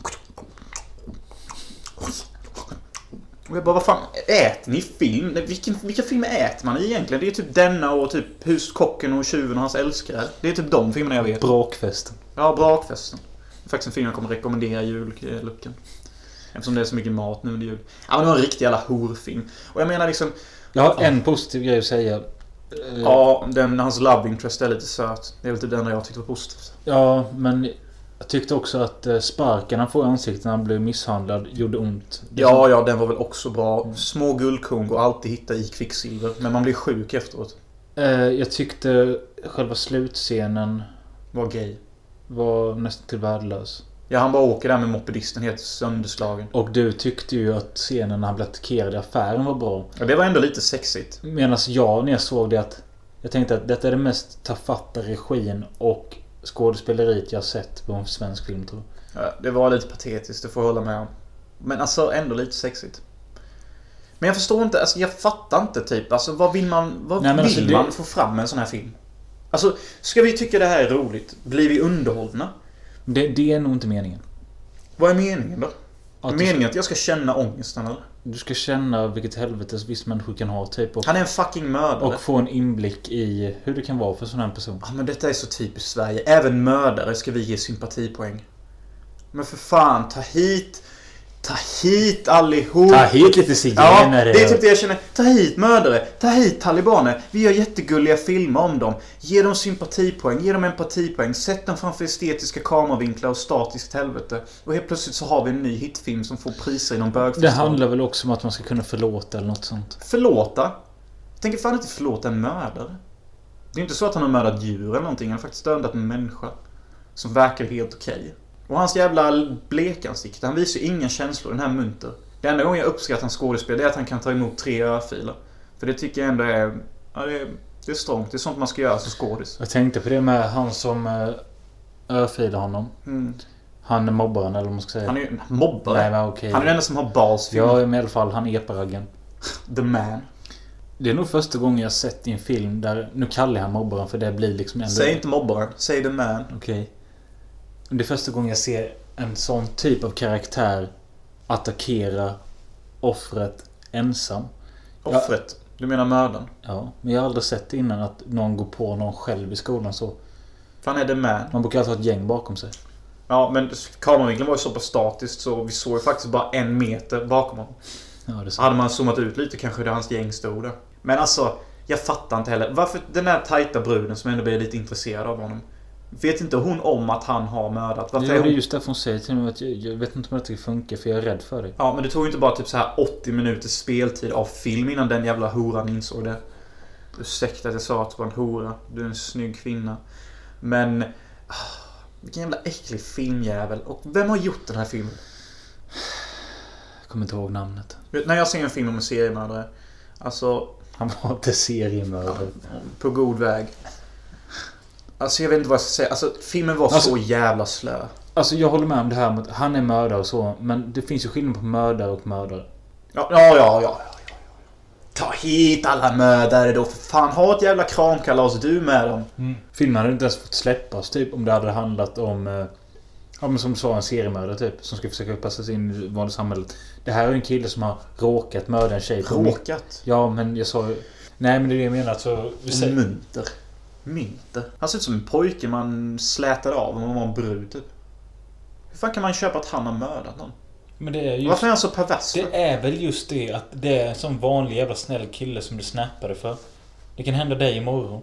[SPEAKER 2] Och jag bara, vad fan äter ni film? Vilken, vilka filmer äter man egentligen? Det är typ denna och typ Huskocken och Tjuven och hans älskare. Det är typ de filmerna jag vet.
[SPEAKER 1] Brakfesten.
[SPEAKER 2] Ja, Brakfesten. Det är faktiskt en film jag kommer rekommendera i julluckan. Eftersom det är så mycket mat nu under jul. Ja, men det var en riktig jävla horfilm. Och jag menar liksom...
[SPEAKER 1] Jag har en positiv grej att säga.
[SPEAKER 2] Ja, den, hans love interest är lite söt. Det är väl typ det enda jag tyckte var positivt.
[SPEAKER 1] Ja, men jag tyckte också att eh, sparken han får i ansiktet när han blev misshandlad gjorde ont.
[SPEAKER 2] Ja, ja, den var väl också bra. Små guldkorn går alltid att hitta i kvicksilver. Men man blir sjuk efteråt.
[SPEAKER 1] Eh, jag tyckte själva slutscenen
[SPEAKER 2] Var gay.
[SPEAKER 1] var nästan till värdelös.
[SPEAKER 2] Ja, han bara åker där med mopedisten helt sönderslagen.
[SPEAKER 1] Och du tyckte ju att scenen när han blev attackerad i affären var bra.
[SPEAKER 2] Ja, det var ändå lite sexigt.
[SPEAKER 1] Medan jag när jag såg det att Jag tänkte att detta är det mest tafatta regin och skådespeleriet jag sett på en svensk film tror jag.
[SPEAKER 2] Ja, det var lite patetiskt, det får jag hålla med om. Men alltså ändå lite sexigt. Men jag förstår inte, alltså jag fattar inte typ. Alltså vad vill man, vad
[SPEAKER 1] Nej, men
[SPEAKER 2] vill
[SPEAKER 1] alltså, det-
[SPEAKER 2] man få fram med en sån här film? Alltså, ska vi tycka det här är roligt? Blir vi underhållna?
[SPEAKER 1] Det, det är nog inte meningen.
[SPEAKER 2] Vad är meningen då?
[SPEAKER 1] Att
[SPEAKER 2] meningen att jag ska känna ångesten eller?
[SPEAKER 1] du ska känna vilket helvetes viss människor kan ha typ. Och,
[SPEAKER 2] Han är en fucking mördare.
[SPEAKER 1] och få en inblick i hur det kan vara för sån här person.
[SPEAKER 2] Ja men detta är så typiskt Sverige. Även mördare ska vi ge sympatipoäng. Men för fan, ta hit... Ta hit allihop!
[SPEAKER 1] Ta hit lite
[SPEAKER 2] Ja,
[SPEAKER 1] zigenare.
[SPEAKER 2] det är typ det jag känner. Ta hit mördare, ta hit talibaner. Vi gör jättegulliga filmer om dem. Ge dem sympatipoäng, ge dem empatipoäng. Sätt dem framför estetiska kameravinklar och statiskt helvete. Och helt plötsligt så har vi en ny hitfilm som får priser i någon
[SPEAKER 1] det
[SPEAKER 2] bögfestival.
[SPEAKER 1] handlar väl också om att man ska kunna förlåta eller något sånt.
[SPEAKER 2] Förlåta? Tänker fan inte förlåta en mördare. Det är inte så att han har mördat djur eller någonting. Han har faktiskt dödat en människa. Som verkar helt okej. Och hans jävla blekansikte. Han visar ju inga känslor, den här Munter. Det enda gången jag uppskattar hans skådespel det är att han kan ta emot tre örfilar. För det tycker jag ändå är... Ja, det är, det är strångt. Det är sånt man ska göra som skådis.
[SPEAKER 1] Jag tänkte på det med han som uh, örfilar honom.
[SPEAKER 2] Mm.
[SPEAKER 1] Han är mobbaren eller vad man ska säga.
[SPEAKER 2] Han är ju mobbare.
[SPEAKER 1] Nej men okej.
[SPEAKER 2] Han är den enda som har bals
[SPEAKER 1] Ja i alla fall han eparaggen.
[SPEAKER 2] The man.
[SPEAKER 1] Det är nog första gången jag sett i en film där... Nu kallar jag han mobbaren för det blir liksom ändå...
[SPEAKER 2] Säg inte mobbaren. Säg the man.
[SPEAKER 1] Okej. Det är första gången jag ser en sån typ av karaktär attackera offret ensam.
[SPEAKER 2] Offret. Du menar mördaren?
[SPEAKER 1] Ja, men jag har aldrig sett innan att någon går på någon själv i skolan så.
[SPEAKER 2] För han är the man.
[SPEAKER 1] Man brukar alltid ha ett gäng bakom sig.
[SPEAKER 2] Ja, men kameravinkeln var ju så pass statiskt så vi såg ju faktiskt bara en meter bakom honom.
[SPEAKER 1] Ja, det
[SPEAKER 2] så. hade man zoomat ut lite kanske det hans gäng stod där. Men alltså, jag fattar inte heller. Varför den där tajta bruden som ändå blir lite intresserad av honom. Vet inte hon om att han har mördat? Varför är
[SPEAKER 1] det är just därför hon säger till mig att jag, jag vet inte om det funkar för jag är rädd för dig.
[SPEAKER 2] Ja, men det tog ju inte bara typ så här 80 minuters speltid av film innan den jävla horan insåg det. Ursäkta att jag sa att du var en hora. Du är en snygg kvinna. Men... ah, Vilken jävla äcklig filmjävel. Och vem har gjort den här filmen?
[SPEAKER 1] Jag kommer inte ihåg namnet.
[SPEAKER 2] När jag ser en film om en seriemördare. Alltså,
[SPEAKER 1] Han var inte seriemördare.
[SPEAKER 2] på god väg. Alltså jag vet inte vad jag ska säga. Alltså filmen var
[SPEAKER 1] Alltså-
[SPEAKER 2] så jävla slö.
[SPEAKER 1] Alltså jag håller med om det här med att han är mördare och så. Men det finns ju skillnad på mördare och mördare.
[SPEAKER 2] Ja, ja, ja, ja. Ta hit alla mördare då för fan. Ha ett jävla kramkalas du med dem.
[SPEAKER 1] Filmen hade inte ens fått släppas typ om det hade handlat om... eh, Ja men som du sa en seriemördare typ. Som ska försöka passa sig in i vanliga samhället. Det här är en kille som har råkat mörda en tjej.
[SPEAKER 2] Råkat.
[SPEAKER 1] Ja men jag sa ju... Nej men det är det jag menar. Så, vi säger,
[SPEAKER 2] Munter. Mynter. Han ser ut som en pojke man slätade av om man var en brud typ. Hur fan kan man köpa att han har mördat någon?
[SPEAKER 1] men det är just...
[SPEAKER 2] Varför är han så pervers? för?
[SPEAKER 1] Det är väl just det att det är en sån vanlig jävla snäll kille som du snappade för. Det kan hända dig imorgon.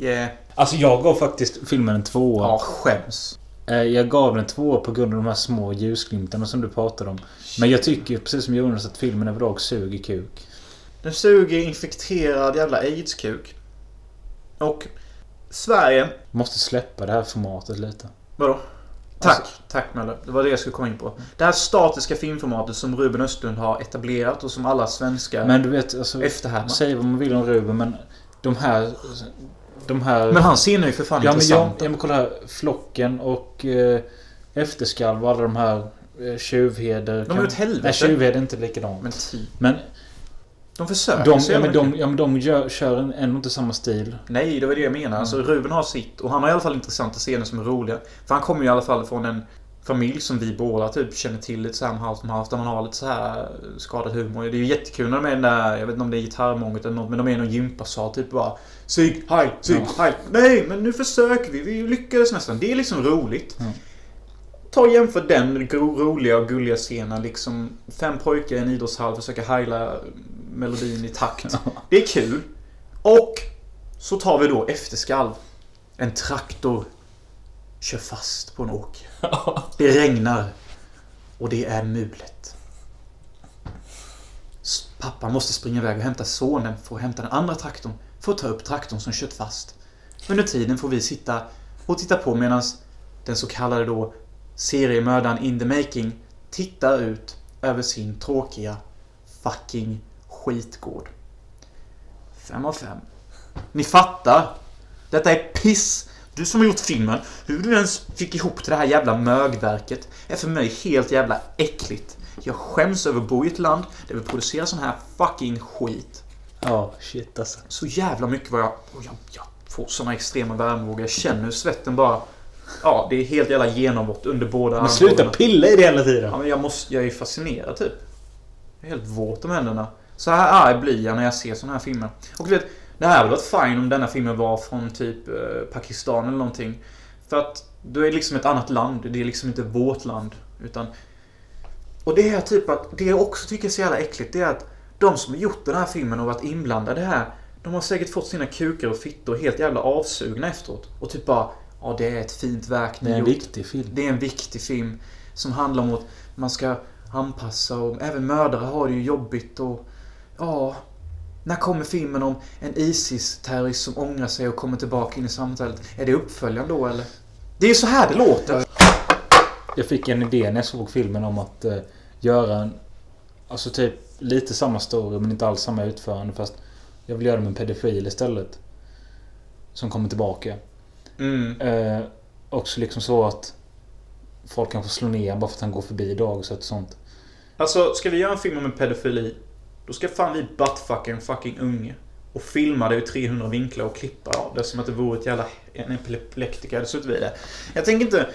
[SPEAKER 2] Yeah.
[SPEAKER 1] Alltså jag gav faktiskt filmen en tvåa.
[SPEAKER 2] Ja, skäms.
[SPEAKER 1] Eh, Jag gav den två på grund av de här små ljusglimtarna som du pratade om. Men jag tycker precis som Jonas att filmen överlag suger kuk.
[SPEAKER 2] Den suger infekterad jävla aids-kuk. Och Sverige...
[SPEAKER 1] Måste släppa det här formatet lite.
[SPEAKER 2] Vadå? Tack,
[SPEAKER 1] Alltså-
[SPEAKER 2] tack Möller. Det var det jag skulle komma in på. Det här statiska filmformatet som Ruben Östlund har etablerat och som alla svenskar
[SPEAKER 1] Men du vet, alltså...
[SPEAKER 2] efterhärmar.
[SPEAKER 1] Säg vad man vill om Ruben men... De här... De här...
[SPEAKER 2] Men hans scener är ju för fan
[SPEAKER 1] ja, men
[SPEAKER 2] intressanta.
[SPEAKER 1] ja men kolla här. Flocken och... Eh, Efterskalv och alla de här... Eh, tjuvheder.
[SPEAKER 2] De är åt helvete.
[SPEAKER 1] Nej, tjuvheder är inte likadant.
[SPEAKER 2] Men typ.
[SPEAKER 1] Men
[SPEAKER 2] De försöker
[SPEAKER 1] de,
[SPEAKER 2] så
[SPEAKER 1] ja, men de, ja, men de gör, kör en- ändå inte samma stil.
[SPEAKER 2] Nej, det var det jag menade. Alltså Ruben har sitt och han har i alla fall intressanta scener som är roliga. För han kommer ju i alla fall från en familj som vi båda typ känner till lite såhär halvt om halvt. Där man har lite så här skadad humor. Det är ju jättekul när de är den där, jag vet inte om det är gitarrmånget eller något, men de är i någon gympasal typ bara Sig, hej, sig, hej. Nej, men nu försöker vi. Vi lyckades nästan. Det är liksom roligt.
[SPEAKER 1] Ja.
[SPEAKER 2] Ta och jämför den roliga och gulliga scenen. Liksom fem pojkar i en idrottshall försöker heila melodin i takt. Det är kul. Och så tar vi då efterskalv. En traktor kör fast på en åker. Det regnar. Och det är mulet. Pappa måste springa iväg och hämta sonen för att hämta den andra traktorn. För att ta upp traktorn som kört fast. Under tiden får vi sitta och titta på medan den så kallade då seriemördaren in the making tittar ut över sin tråkiga fucking skitgård. Fem av fem. Ni fattar. Detta är piss. Du som har gjort filmen, hur du ens fick ihop det här jävla mögverket är för mig helt jävla äckligt. Jag skäms över att bo i ett land där vi producerar sån här fucking skit.
[SPEAKER 1] Ja, shit alltså.
[SPEAKER 2] Så jävla mycket vad jag... Och jag, jag får såna extrema värmevågor. Jag känner hur svetten bara... Ja, det är helt jävla genombrott under båda
[SPEAKER 1] Men sluta
[SPEAKER 2] armbågarna.
[SPEAKER 1] pilla i det hela tiden.
[SPEAKER 2] Ja, men jag måste... Jag är fascinerad typ. Jag är helt våt om händerna. Så här arg blir jag när jag ser såna här filmer. Och du vet, det här hade varit fine om denna filmen var från typ eh, Pakistan eller någonting. För att då är det liksom ett annat land. Det är liksom inte vårt land. Utan... Och det är typ att... Det jag också tycker är så jävla äckligt, det är att de som har gjort den här filmen och varit inblandade här. De har säkert fått sina kukar och fittor helt jävla avsugna efteråt. Och typ bara... Ja, det är ett fint verk ni
[SPEAKER 1] Det är en
[SPEAKER 2] gjort.
[SPEAKER 1] viktig film.
[SPEAKER 2] Det är en viktig film som handlar om att man ska anpassa och även mördare har det ju jobbigt och... Ja... När kommer filmen om en ISIS-terrorist som ångrar sig och kommer tillbaka in i samhället? Är det uppföljaren då eller? Det är ju så här det låter.
[SPEAKER 1] Jag fick en idé när jag såg filmen om att eh, göra en... Alltså typ lite samma story men inte alls samma utförande fast jag vill göra det med en pedofil istället. Som kommer tillbaka.
[SPEAKER 2] Mm.
[SPEAKER 1] Eh, också liksom så att folk kanske slår ner bara för att han går förbi dagis och sånt.
[SPEAKER 2] Alltså, ska vi göra en film om en pedofili? Då ska fan vi buttfucka en fucking unge. Och filma det ur 300 vinklar och klippa av det som att det vore ett jävla en epileptiker hade suttit vid det. Jag tänker inte...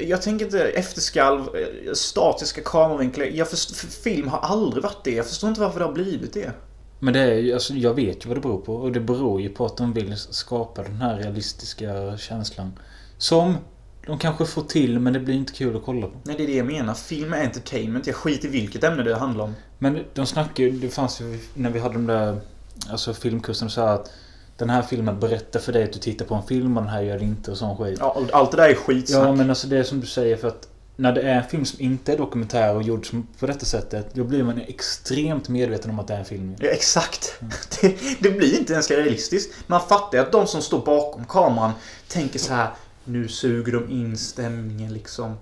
[SPEAKER 2] Jag tänker inte efterskalv, statiska kameravinklar. Jag först, för film har aldrig varit det. Jag förstår inte varför det har blivit det.
[SPEAKER 1] Men det är ju, alltså jag vet ju vad det beror på. Och det beror ju på att de vill skapa den här realistiska känslan. Som de kanske får till men det blir inte kul att kolla på.
[SPEAKER 2] Nej, det är det jag menar. Film är entertainment. Jag skiter i vilket ämne det handlar om.
[SPEAKER 1] Men de snackar ju, det fanns ju när vi hade de där Alltså filmkursen så att Den här filmen berättar för dig att du tittar på en film och den här gör det inte och sån skit.
[SPEAKER 2] Ja, allt det där är skitsnack.
[SPEAKER 1] Ja men alltså det är som du säger för att När det är en film som inte är dokumentär och gjord på detta sättet Då blir man extremt medveten om att det är en film.
[SPEAKER 2] Ja, exakt. Det, det blir inte ens realistiskt. Man fattar ju att de som står bakom kameran tänker så här. Nu suger de in stämningen liksom.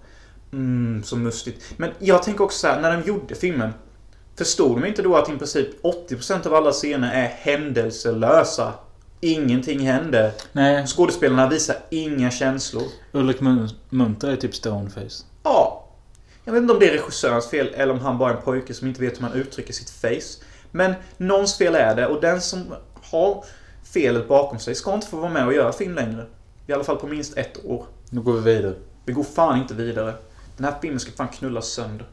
[SPEAKER 2] Mm, så mustigt. Men jag tänker också så här, när de gjorde filmen. Förstod de inte då att i princip 80% av alla scener är händelselösa? Ingenting händer.
[SPEAKER 1] Nej,
[SPEAKER 2] Skådespelarna visar inga känslor.
[SPEAKER 1] Ulrik Mun- Munter är typ stoneface.
[SPEAKER 2] Ja. Jag vet inte om det är regissörens fel eller om han bara är en pojke som inte vet hur man uttrycker sitt face. Men någons fel är det och den som har felet bakom sig ska inte få vara med och göra film längre. I alla fall på minst ett år.
[SPEAKER 1] Nu går vi vidare.
[SPEAKER 2] Vi går fan inte vidare. Den här filmen ska fan knullas sönder.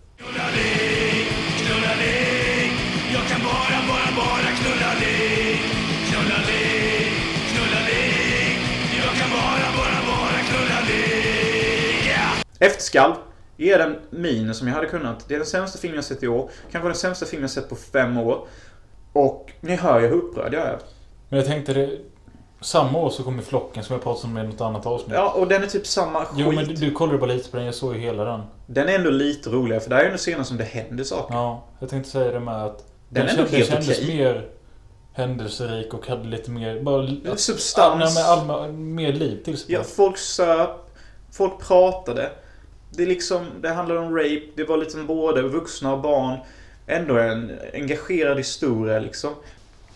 [SPEAKER 2] Efterskalv är den minen som jag hade kunnat. Det är den sämsta filmen jag sett i år. Kanske den sämsta filmen jag sett på fem år. Och ni hör ju hur upprörd jag är.
[SPEAKER 1] Men jag tänkte det... Samma år så kommer Flocken som jag pratade om i något annat avsnitt.
[SPEAKER 2] Ja, och den är typ samma skit.
[SPEAKER 1] Jo men du, du kollade bara lite på den. Jag såg ju hela den.
[SPEAKER 2] Den är ändå lite roligare för det här är ändå scener som det händer saker.
[SPEAKER 1] Ja, jag tänkte säga det med att...
[SPEAKER 2] Den är
[SPEAKER 1] kän-
[SPEAKER 2] ändå helt
[SPEAKER 1] kändes
[SPEAKER 2] okej.
[SPEAKER 1] mer händelserik och hade lite mer... Bara...
[SPEAKER 2] Lite substans.
[SPEAKER 1] nej, men allmä, mer liv till sig.
[SPEAKER 2] Ja, folk söp. Folk pratade. Det är liksom, det handlar om rape. Det var liksom både vuxna och barn. Ändå en engagerad historia liksom.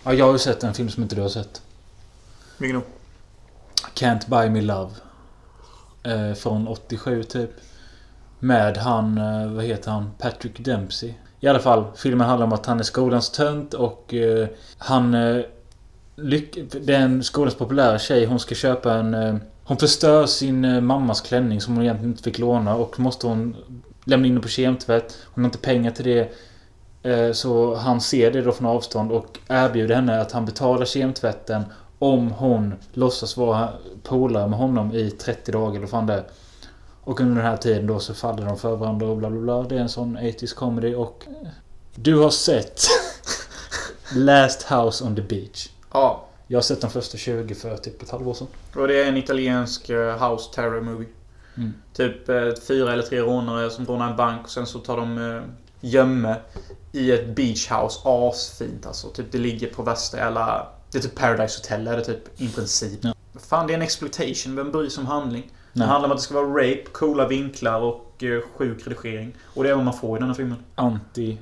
[SPEAKER 1] Ja, jag har ju sett en film som inte du har sett.
[SPEAKER 2] Vilken då?
[SPEAKER 1] Can't Buy Me Love. Eh, från 87 typ. Med han, eh, vad heter han? Patrick Dempsey. I alla fall, filmen handlar om att han är skolans tönt och eh, han... Eh, lyck- det är en skolans populära tjej. Hon ska köpa en... Hon förstör sin eh, mammas klänning som hon egentligen inte fick låna och måste hon lämna in den på kemtvätt. Hon har inte pengar till det. Eh, så han ser det då från avstånd och erbjuder henne att han betalar kemtvätten om hon låtsas vara polare med honom i 30 dagar eller fan det. Och under den här tiden då så faller de för varandra och bla bla bla. Det är en sån 80s comedy och... Eh, du har sett Last House on the Beach.
[SPEAKER 2] Ja.
[SPEAKER 1] Jag har sett de första 20 för typ ett halvår sedan.
[SPEAKER 2] Och det är en italiensk eh, house terror movie.
[SPEAKER 1] Mm.
[SPEAKER 2] Typ eh, fyra eller tre rånare som rånar en bank och sen så tar de eh, gömme i ett beach house. Asfint alltså. Typ det ligger på värsta jävla... Det är typ Paradise Hotel är det typ i princip.
[SPEAKER 1] Ja.
[SPEAKER 2] Fan det är en exploitation. Vem bryr sig om handling? Det
[SPEAKER 1] Nej.
[SPEAKER 2] handlar om att det ska vara rape, coola vinklar och eh, sjuk redigering. Och det är vad man får i den här filmen.
[SPEAKER 1] Anti...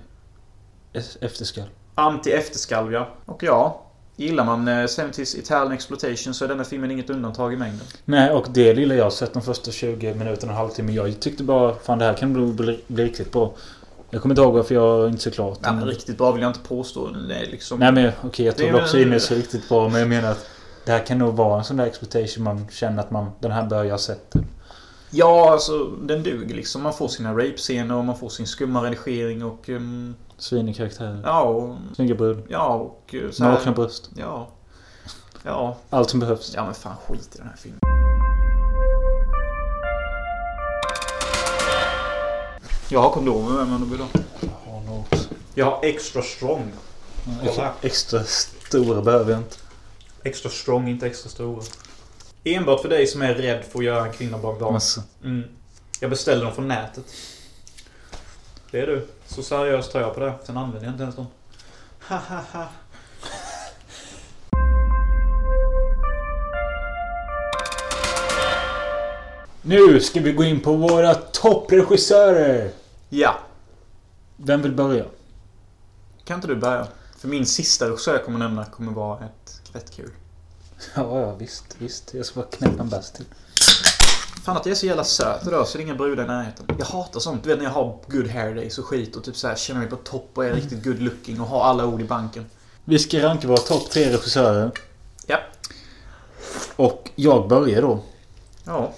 [SPEAKER 1] es- Efterskall.
[SPEAKER 2] Anti-efterskalv ja. Och ja. Gillar man eh, 70s Italian exploitation så är denna filmen inget undantag i mängden.
[SPEAKER 1] Nej, och det lilla jag sett de första 20 minuterna och halvtimme. Jag tyckte bara fan det här kan bli, bli, bli riktigt bra. Jag kommer inte ihåg varför jag inte så klart.
[SPEAKER 2] Ja, men riktigt bra vill jag inte påstå. Det är liksom...
[SPEAKER 1] Nej men okej, jag
[SPEAKER 2] Det är
[SPEAKER 1] tror också in är så riktigt bra. Men jag menar att det här kan nog vara en sån där exploitation man känner att man... Den här bör jag ha sett.
[SPEAKER 2] Ja, alltså den duger liksom. Man får sina rape-scener och man får sin skumma redigering och... Um,
[SPEAKER 1] Svinig karaktär.
[SPEAKER 2] ja, och...
[SPEAKER 1] Snygga brud.
[SPEAKER 2] Ja, och... eh, Så här,
[SPEAKER 1] Nakna bröst.
[SPEAKER 2] Ja. Ja.
[SPEAKER 1] Allt som behövs.
[SPEAKER 2] Ja, men fan skit i den här filmen. Jag har kondomer med mig om du vill ha.
[SPEAKER 1] Jag har också.
[SPEAKER 2] Jag har extra strong. Kolla.
[SPEAKER 1] Extra stora behöver jag inte.
[SPEAKER 2] Extra strong, inte extra stora. Enbart för dig som är rädd för att göra en kvinna barn.
[SPEAKER 1] Massa.
[SPEAKER 2] Mm. Jag beställde dem från nätet. Det är du. Så seriöst tar jag på det. Sen använder jag inte ens dem. Ha, ha, ha.
[SPEAKER 1] Nu ska vi gå in på våra toppregissörer.
[SPEAKER 2] Ja.
[SPEAKER 1] Vem vill börja?
[SPEAKER 2] Kan inte du börja? För min sista regissör jag kommer nämna kommer vara ett rätt kul.
[SPEAKER 1] Ja, ja visst, visst. Jag ska bara knäppa en bäst till.
[SPEAKER 2] Fan att jag är så jävla söt idag så det är inga brudar i närheten. Jag hatar sånt. Du vet när jag har good hair days och skit och typ så här känner mig på topp och är riktigt good looking och har alla ord i banken.
[SPEAKER 1] Vi ska ranka våra topp tre regissörer.
[SPEAKER 2] Ja.
[SPEAKER 1] Och jag börjar då.
[SPEAKER 2] Ja.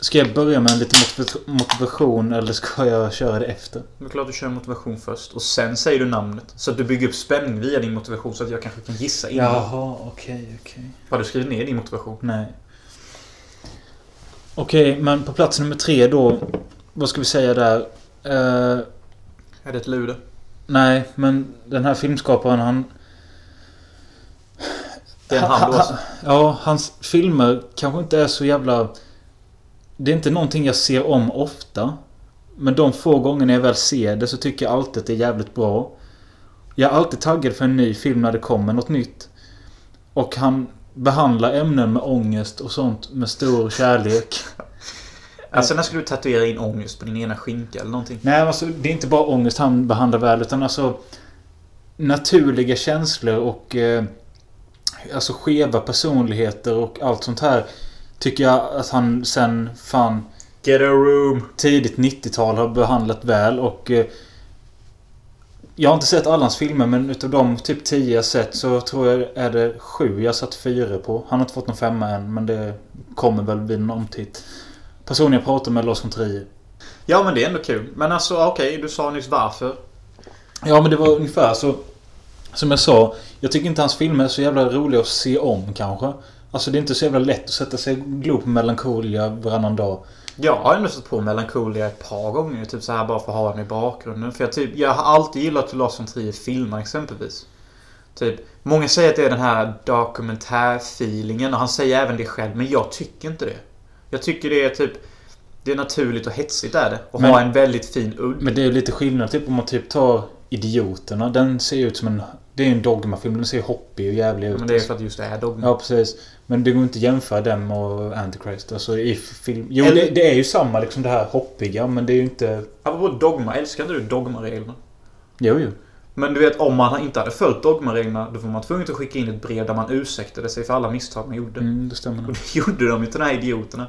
[SPEAKER 1] Ska jag börja med en liten motiv- motivation eller ska jag köra det efter?
[SPEAKER 2] Det är klart du kör motivation först och sen säger du namnet. Så att du bygger upp spänning via din motivation så att jag kanske kan gissa innan.
[SPEAKER 1] Jaha, okej, okej.
[SPEAKER 2] Har du skrivit ner din motivation?
[SPEAKER 1] Nej. Okej, men på plats nummer tre då. Vad ska vi säga där? Eh,
[SPEAKER 2] Är det ett lude?
[SPEAKER 1] nej, men den här filmskaparen han...
[SPEAKER 2] Det är en han alltså.
[SPEAKER 1] Ja, hans filmer kanske inte är så jävla... Det är inte någonting jag ser om ofta. Men de få gånger jag väl ser det så tycker jag alltid att det är jävligt bra. Jag är alltid taggad för en ny film när det kommer något nytt. Och han behandlar ämnen med ångest och sånt med stor kärlek.
[SPEAKER 2] Alltså när ska du tatuera in ångest på din ena skinka eller någonting?
[SPEAKER 1] Nej, alltså det är inte bara ångest han behandlar väl utan alltså naturliga känslor och eh, alltså skeva personligheter och allt sånt här. Tycker jag att han sen fan
[SPEAKER 2] Get a room.
[SPEAKER 1] tidigt 90-tal har behandlat väl och... Eh, jag har inte sett alla hans filmer men utav de typ 10 jag sett så tror jag är det sju jag satt fyra på. Han har inte fått någon femma än men det kommer väl vid en omtitt. Personen jag pratar med Lars von Trier.
[SPEAKER 2] Ja men det är ändå kul. Men alltså okej, du sa nyss varför.
[SPEAKER 1] Ja men det var ungefär så. Som jag sa. Jag tycker inte hans filmer är så jävla roliga att se om kanske. Alltså det är inte så jävla lätt att sätta sig och glo på Melancholia varannan dag.
[SPEAKER 2] Jag har ändå stött på Melancholia ett par gånger. Typ så här bara för att ha den i bakgrunden. För jag, typ, jag har alltid gillat hur Lars von Trier filmar exempelvis. Typ, många säger att det är den här dokumentärfeelingen och han säger även det själv. Men jag tycker inte det. Jag tycker det är typ... Det är naturligt och hetsigt är det. Och
[SPEAKER 1] Men-
[SPEAKER 2] ha en väldigt fin udd.
[SPEAKER 1] Men det är lite skillnad typ om man typ tar Idioterna. Den ser ju ut som en... Det är ju en dogmafilm. Den ser hoppig och jävlig ut.
[SPEAKER 2] Men det är för att just det är dogma.
[SPEAKER 1] Ja precis. Men det går inte att jämföra den och Antichrist. Alltså i film... Jo
[SPEAKER 2] Eller-
[SPEAKER 1] det, det är ju samma liksom det här hoppiga men det är ju inte...
[SPEAKER 2] Apropå dogma, älskar inte du dogmareglerna?
[SPEAKER 1] Jo jo.
[SPEAKER 2] Men du vet, om man inte hade följt dogmareglerna då var man tvungen att skicka in ett brev där man ursäktade sig för alla misstag man gjorde.
[SPEAKER 1] Mm, det stämmer
[SPEAKER 2] Och det gjorde de ju till de här idioterna.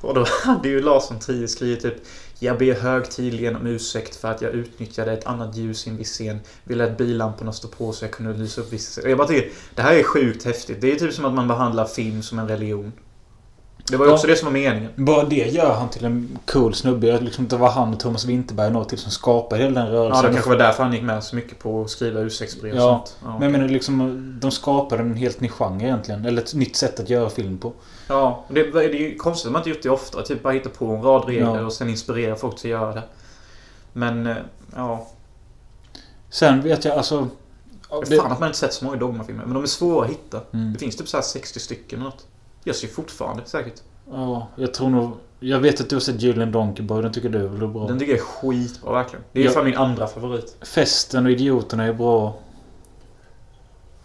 [SPEAKER 2] Och då hade ju Lars von Trier skrivit typ Jag ber högtidligen om ursäkt för att jag utnyttjade ett annat ljus i en viss scen. Vi lät billamporna stå på så jag kunde lysa upp vissa Och jag bara tycker, det här är sjukt häftigt. Det är typ som att man behandlar film som en religion. Det var ju
[SPEAKER 1] Ja.
[SPEAKER 2] också det som var meningen.
[SPEAKER 1] Bara det gör han till en cool snubbe. Jag Liksom, det var han och Thomas Winterberg något till som skapade hela den
[SPEAKER 2] Ja,
[SPEAKER 1] rörelsen.
[SPEAKER 2] det kanske var därför han gick med så mycket på att skriva ursäktsbrev och
[SPEAKER 1] Ja,
[SPEAKER 2] sånt. Ja.
[SPEAKER 1] Men jag menar liksom, de skapade en helt ny genre egentligen. Eller ett nytt sätt att göra film på.
[SPEAKER 2] Ja, det, det är ju konstigt att man inte gjort det ofta. Typ bara hitta på en rad regler
[SPEAKER 1] Ja.
[SPEAKER 2] och sen inspirera folk till att göra det. Men, eh, ja.
[SPEAKER 1] Sen vet jag alltså... ja,
[SPEAKER 2] Det... Fan att man inte sett så många dogmafilmer. Men de är svåra att hitta.
[SPEAKER 1] Mm.
[SPEAKER 2] Det finns typ så här 60 stycken eller något. Jag ser fortfarande säkert.
[SPEAKER 1] Ja, jag tror nog... Jag vet att du har sett Julian Donkey Boy. Den tycker du är bra?
[SPEAKER 2] Den tycker jag är skitbra verkligen. Det är
[SPEAKER 1] Ja.
[SPEAKER 2] fan min andra favorit.
[SPEAKER 1] Festen och Idioterna är bra.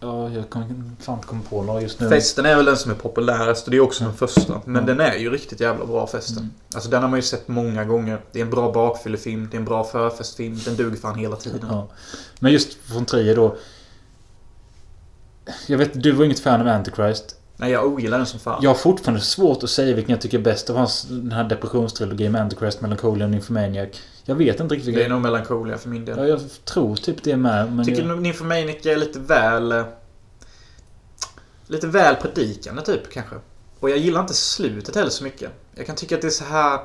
[SPEAKER 1] Ja, jag kan fan inte komma på några just nu.
[SPEAKER 2] Festen är väl den som är populärast och det är också den första. Men
[SPEAKER 1] Ja.
[SPEAKER 2] den är ju riktigt jävla bra festen.
[SPEAKER 1] Mm.
[SPEAKER 2] Alltså den har man ju sett många gånger. Det är en bra bakfyllefilm. Det är en bra förfestfilm. Den duger fan hela tiden.
[SPEAKER 1] Ja. Men just från Trier då. Jag vet, du var inget fan av Antichrist.
[SPEAKER 2] Nej, jag ogillar den som fan.
[SPEAKER 1] Jag har fortfarande svårt att säga vilken jag tycker är bäst av hans den här depressionstrilogin med Antichrist, Melancholia och Nymphomaniac. Jag vet inte riktigt
[SPEAKER 2] Det är nog Melancholia för min del.
[SPEAKER 1] Ja, jag tror typ det med. Men
[SPEAKER 2] Tycker
[SPEAKER 1] jag...
[SPEAKER 2] Nymphomaniac är lite väl... eh, Lite väl predikande typ kanske. Och jag gillar inte slutet heller så mycket. Jag kan tycka att det är så här...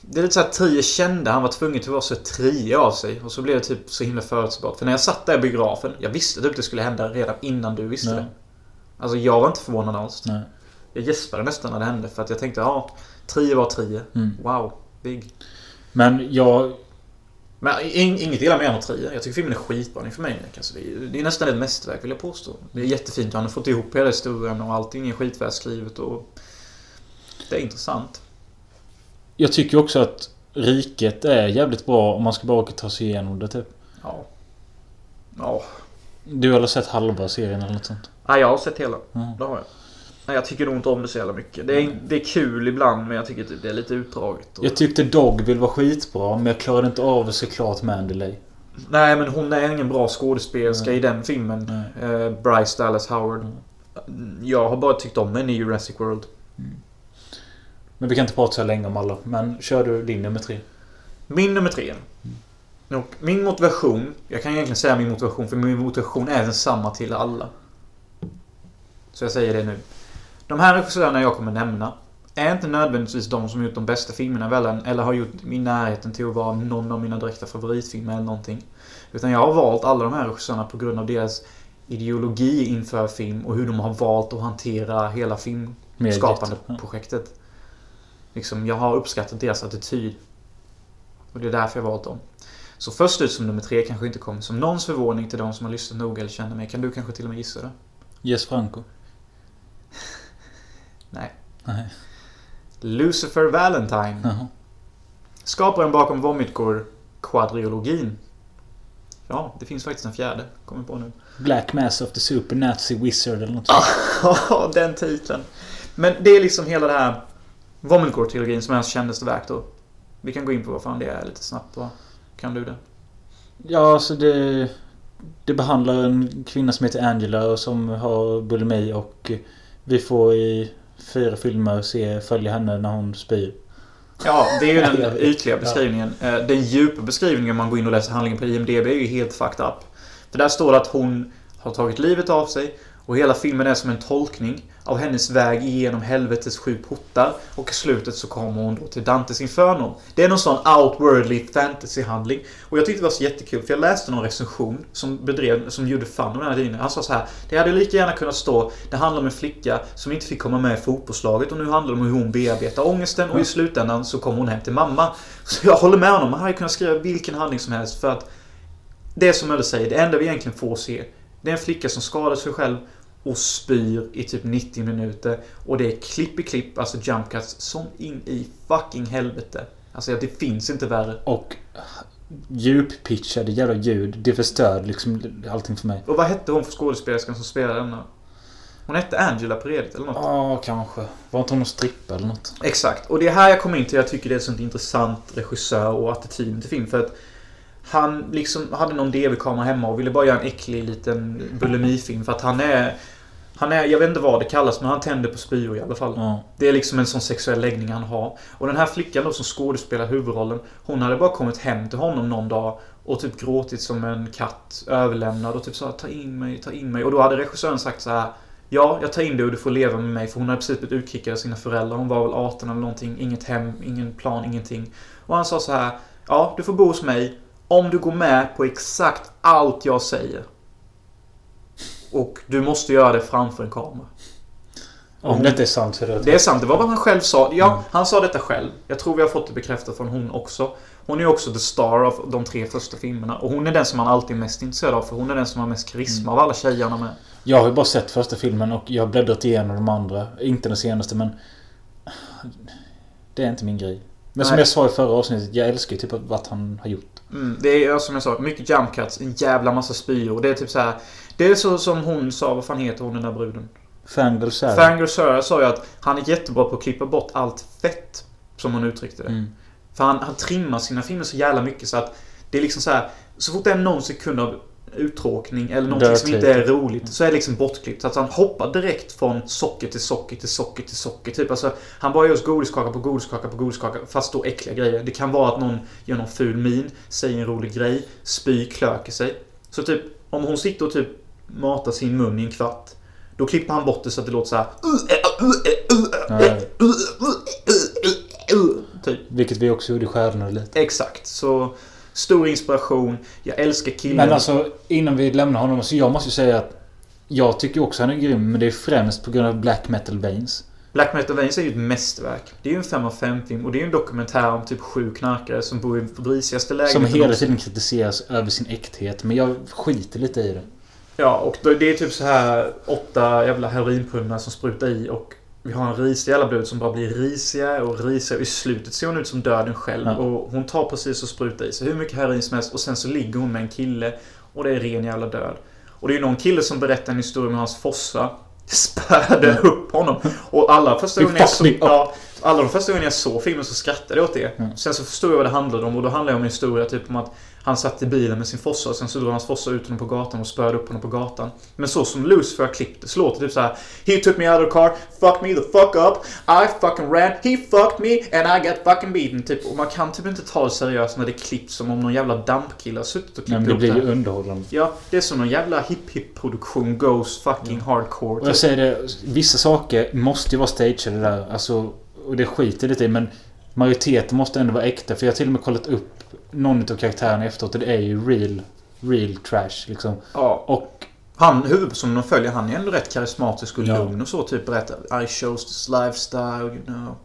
[SPEAKER 2] Det är lite så här Trier kände han var tvungen att vara så triig av sig. Och så blev det typ så himla förutsägbart. För när jag satt där i biografen, jag visste typ att det skulle hända redan innan du visste
[SPEAKER 1] Nej.
[SPEAKER 2] det. Alltså jag var inte förvånad alls.
[SPEAKER 1] Nej.
[SPEAKER 2] Jag gäspade nästan när det hände för att jag tänkte ja, Trier var Trier.
[SPEAKER 1] Mm.
[SPEAKER 2] Wow, big.
[SPEAKER 1] Men jag...
[SPEAKER 2] Men in, inget illa med Trier. Jag tycker filmen är skitbra för mig. Alltså, det, är, det är nästan ett mästerverk vill jag påstå. Det är jättefint. Han har fått ihop hela historien och allting är skitväl skrivet och... Det är intressant.
[SPEAKER 1] Jag tycker också att Riket är jävligt bra om man ska bara orka ta sig igenom det typ.
[SPEAKER 2] Ja. Ja.
[SPEAKER 1] Du har väl sett halva serien eller något sånt?
[SPEAKER 2] Ja jag har sett hela.
[SPEAKER 1] Ja.
[SPEAKER 2] Det har jag. Nej, jag tycker nog inte om det så jävla mycket. Det är, det är kul ibland men jag tycker typ det är lite utdraget. Och...
[SPEAKER 1] Jag tyckte Dogville var skitbra men jag klarade inte av att se klart Mandalay.
[SPEAKER 2] Nej men hon är ingen bra skådespelerska
[SPEAKER 1] Nej.
[SPEAKER 2] i den filmen.
[SPEAKER 1] Nej.
[SPEAKER 2] Eh, Bryce Dallas Howard. Jag har bara tyckt om henne i Jurassic World.
[SPEAKER 1] Men vi kan inte prata så länge om alla. Men kör du din nummer tre.
[SPEAKER 2] Min nummer tre. Och min motivation, jag kan egentligen säga min motivation för min motivation är densamma till alla. Så jag säger det nu. De här regissörerna jag kommer nämna är inte nödvändigtvis de som gjort de bästa filmerna än, eller har gjort i närheten till att vara någon av mina direkta favoritfilmer eller någonting. Utan jag har valt alla de här regissörerna på grund av deras ideologi inför film och hur de har valt att hantera hela filmskapande
[SPEAKER 1] Ja.
[SPEAKER 2] projektet. Liksom, jag har uppskattat deras attityd. Och det är därför jag valt dem. Så först ut som nummer tre kanske inte kommer som någons förvåning till de som har lyssnat noga eller känner mig. Kan du kanske till och med gissa det?
[SPEAKER 1] Yes Franco.
[SPEAKER 2] Nej.
[SPEAKER 1] Nej.
[SPEAKER 2] Lucifer Valentine.
[SPEAKER 1] Jaha.
[SPEAKER 2] Skaparen bakom Vomitgore quadriologin. Ja, det finns faktiskt en fjärde. Kommer på nu.
[SPEAKER 1] Black Mass of the Super Nazi Wizard eller
[SPEAKER 2] Ah.
[SPEAKER 1] sånt.
[SPEAKER 2] Den titeln. Men det är liksom hela det här Vomitgore-trilogin som är hans kändaste verk då. Vi kan gå in på vad fan det är lite snabbt va? Kan du det?
[SPEAKER 1] Ja, alltså det... det behandlar en kvinna som heter Angela och som har bulimi och vi får i fyra filmer se följa henne när hon spyr.
[SPEAKER 2] Ja, det är ju den ytliga
[SPEAKER 1] Ja.
[SPEAKER 2] beskrivningen. Eh, Den djupa beskrivningen om man går in och läser handlingen på IMDB är ju helt fucked up. För där står det att hon har tagit livet av sig och hela filmen är som en tolkning av hennes väg igenom helvetets sju portar och i slutet så kommer hon då till Dantes Inferno. Det är någon sån outwardly fantasy-handling. Och jag tyckte det var så jättekul för jag läste någon recension som bedrev, som gjorde fun av den här tidningen. Han sa så här. Det hade lika gärna kunnat stå Det handlar om en flicka som inte fick komma med i fotbollslaget och nu handlar det om hur hon bearbetar ångesten och i slutändan så kommer hon hem till mamma. Så jag håller med honom. Han hade kunnat skriva vilken handling som helst för att det är som Möller säger, det enda vi egentligen får se Det är en flicka som skadar sig själv och spyr i typ 90 minuter. Och det är klipp i klipp, alltså jump cuts, som in i fucking helvete. Alltså det finns inte värre.
[SPEAKER 1] Och djuppitchade jävla ljud. Det förstörde liksom allting för mig.
[SPEAKER 2] Och vad hette hon för skådespelerskan som spelade denna? Hon hette Angela på redigt eller något.
[SPEAKER 1] Ja, kanske. Var inte hon någon strippa eller något?
[SPEAKER 2] Exakt. Och det är här jag kommer in till jag tycker det är ett sånt intressant regissör och attityd till film. För att han liksom hade någon DV-kamera hemma och ville bara göra en äcklig liten bulimifilm. För att han är... Han är, jag vet inte vad det kallas, men han tänder på spyor i alla fall.
[SPEAKER 1] Ja.
[SPEAKER 2] Det är liksom en sån sexuell läggning han har. Och den här flickan då som skådespelar huvudrollen. Hon hade bara kommit hem till honom någon dag och typ gråtit som en katt överlämnad och typ sa ta in mig, ta in mig. Och då hade regissören sagt så här. Ja, jag tar in dig och du får leva med mig. För hon hade precis blivit utkickad av sina föräldrar. Hon var väl 18 eller någonting. Inget hem, ingen plan, ingenting. Och han sa så här. Ja, du får bo hos mig. Om du går med på exakt allt jag säger. Och du måste göra det framför en kamera.
[SPEAKER 1] Om detta är sant så är det
[SPEAKER 2] Det är sant, det var vad han själv sa. Ja,
[SPEAKER 1] Mm.
[SPEAKER 2] han sa detta själv. Jag tror vi har fått det bekräftat från hon också. Hon är också the star av de tre första filmerna. Och hon är den som man alltid är mest intresserad av. För hon är den som har mest karisma av alla tjejerna med.
[SPEAKER 1] Jag har ju bara sett första filmen och jag har bläddrat igenom de andra. Inte den senaste men... Det är inte min grej. Men som
[SPEAKER 2] Nej.
[SPEAKER 1] jag sa i förra avsnittet, jag älskar ju typ vad han har gjort.
[SPEAKER 2] Mm, det är som jag sa, mycket jump cuts, en jävla massa spyor. Det är typ så här. Det är så som hon sa, vad fan heter hon den där bruden?
[SPEAKER 1] Fangirl Sarah.
[SPEAKER 2] Fangirl Sarah sa ju att han är jättebra på att klippa bort allt fett. Som hon uttryckte det.
[SPEAKER 1] Mm.
[SPEAKER 2] För han, han trimmar sina filmer så jävla mycket så att det är liksom så här. Så fort det är någon sekund av uttråkning eller någonting som
[SPEAKER 1] Dirty.
[SPEAKER 2] inte är roligt så är det liksom bortklippt. Så att han hoppar direkt från socker till socker till socker till socker. Typ alltså, han bara gör godiskaka på godiskaka på godiskaka fast då äckliga grejer. Det kan vara att någon gör någon ful min, säger en rolig grej, spyr, klöker sig. Så typ om hon sitter och typ matar sin mun i en kvart. Då klipper han bort det så att det låter så här. Typ.
[SPEAKER 1] Vilket vi också gjorde i Stjärnorna lite.
[SPEAKER 2] Exakt. Så stor inspiration. Jag älskar killen.
[SPEAKER 1] Men alltså innan vi lämnar honom så jag måste ju säga att jag tycker också han är grym men det är främst på grund av Black Metal Veins.
[SPEAKER 2] Black Metal Veins är ju ett mästerverk. Det är ju en 5 av 5 film och det är ju en dokumentär om typ sju knarkare som bor i risigaste lägenheten.
[SPEAKER 1] Som hela tiden kritiseras över sin äkthet. Men jag skiter lite i det.
[SPEAKER 2] Ja, och det är typ så här åtta jävla heroinpundar som sprutar i och vi har en risig jävla brud som bara blir risigare och risigare. I slutet ser hon ut som döden själv
[SPEAKER 1] Ja.
[SPEAKER 2] och hon tar precis och sprutar i sig hur mycket heroin som helst och sen så ligger hon med en kille och det är ren jävla död. Och det är ju någon kille som berättar en historia med hans fossa. Spärrade upp honom. Och alla första gången jag
[SPEAKER 1] up.
[SPEAKER 2] Ja, alla de första gången jag såg filmen så skrattade jag åt det.
[SPEAKER 1] Mm.
[SPEAKER 2] Sen så förstod jag vad det handlade om och då handlade det om en historia typ om att han satt i bilen med sin fossa och sen så drog hans fossa ut honom på gatan och spöade upp honom på gatan. Men så som Lucifer har klippt det så låter det typ så här. He took me out of the car, fucked me the fuck up, I fucking ran, he fucked me and I got fucking beaten. Typ, och man kan typ inte ta det seriöst när det klipps som om någon jävla dampkille har suttit och klippt
[SPEAKER 1] Men det blir ju underhållande.
[SPEAKER 2] Ja, det är som någon jävla hip-hip-produktion goes fucking hardcore.
[SPEAKER 1] Och jag
[SPEAKER 2] Typ.
[SPEAKER 1] säger det, vissa saker måste ju vara stageade där. Alltså, och det skiter lite i men majoriteten måste ändå vara äkta. För jag har till och med kollat upp någon av karaktärerna efteråt och det är ju real, real trash liksom.
[SPEAKER 2] Ja,
[SPEAKER 1] Och
[SPEAKER 2] Han, huvudpersonen de följer, han är ändå rätt karismatisk och
[SPEAKER 1] Ja.
[SPEAKER 2] lugn och så. Typ berättar I chose this lifestyle, you know.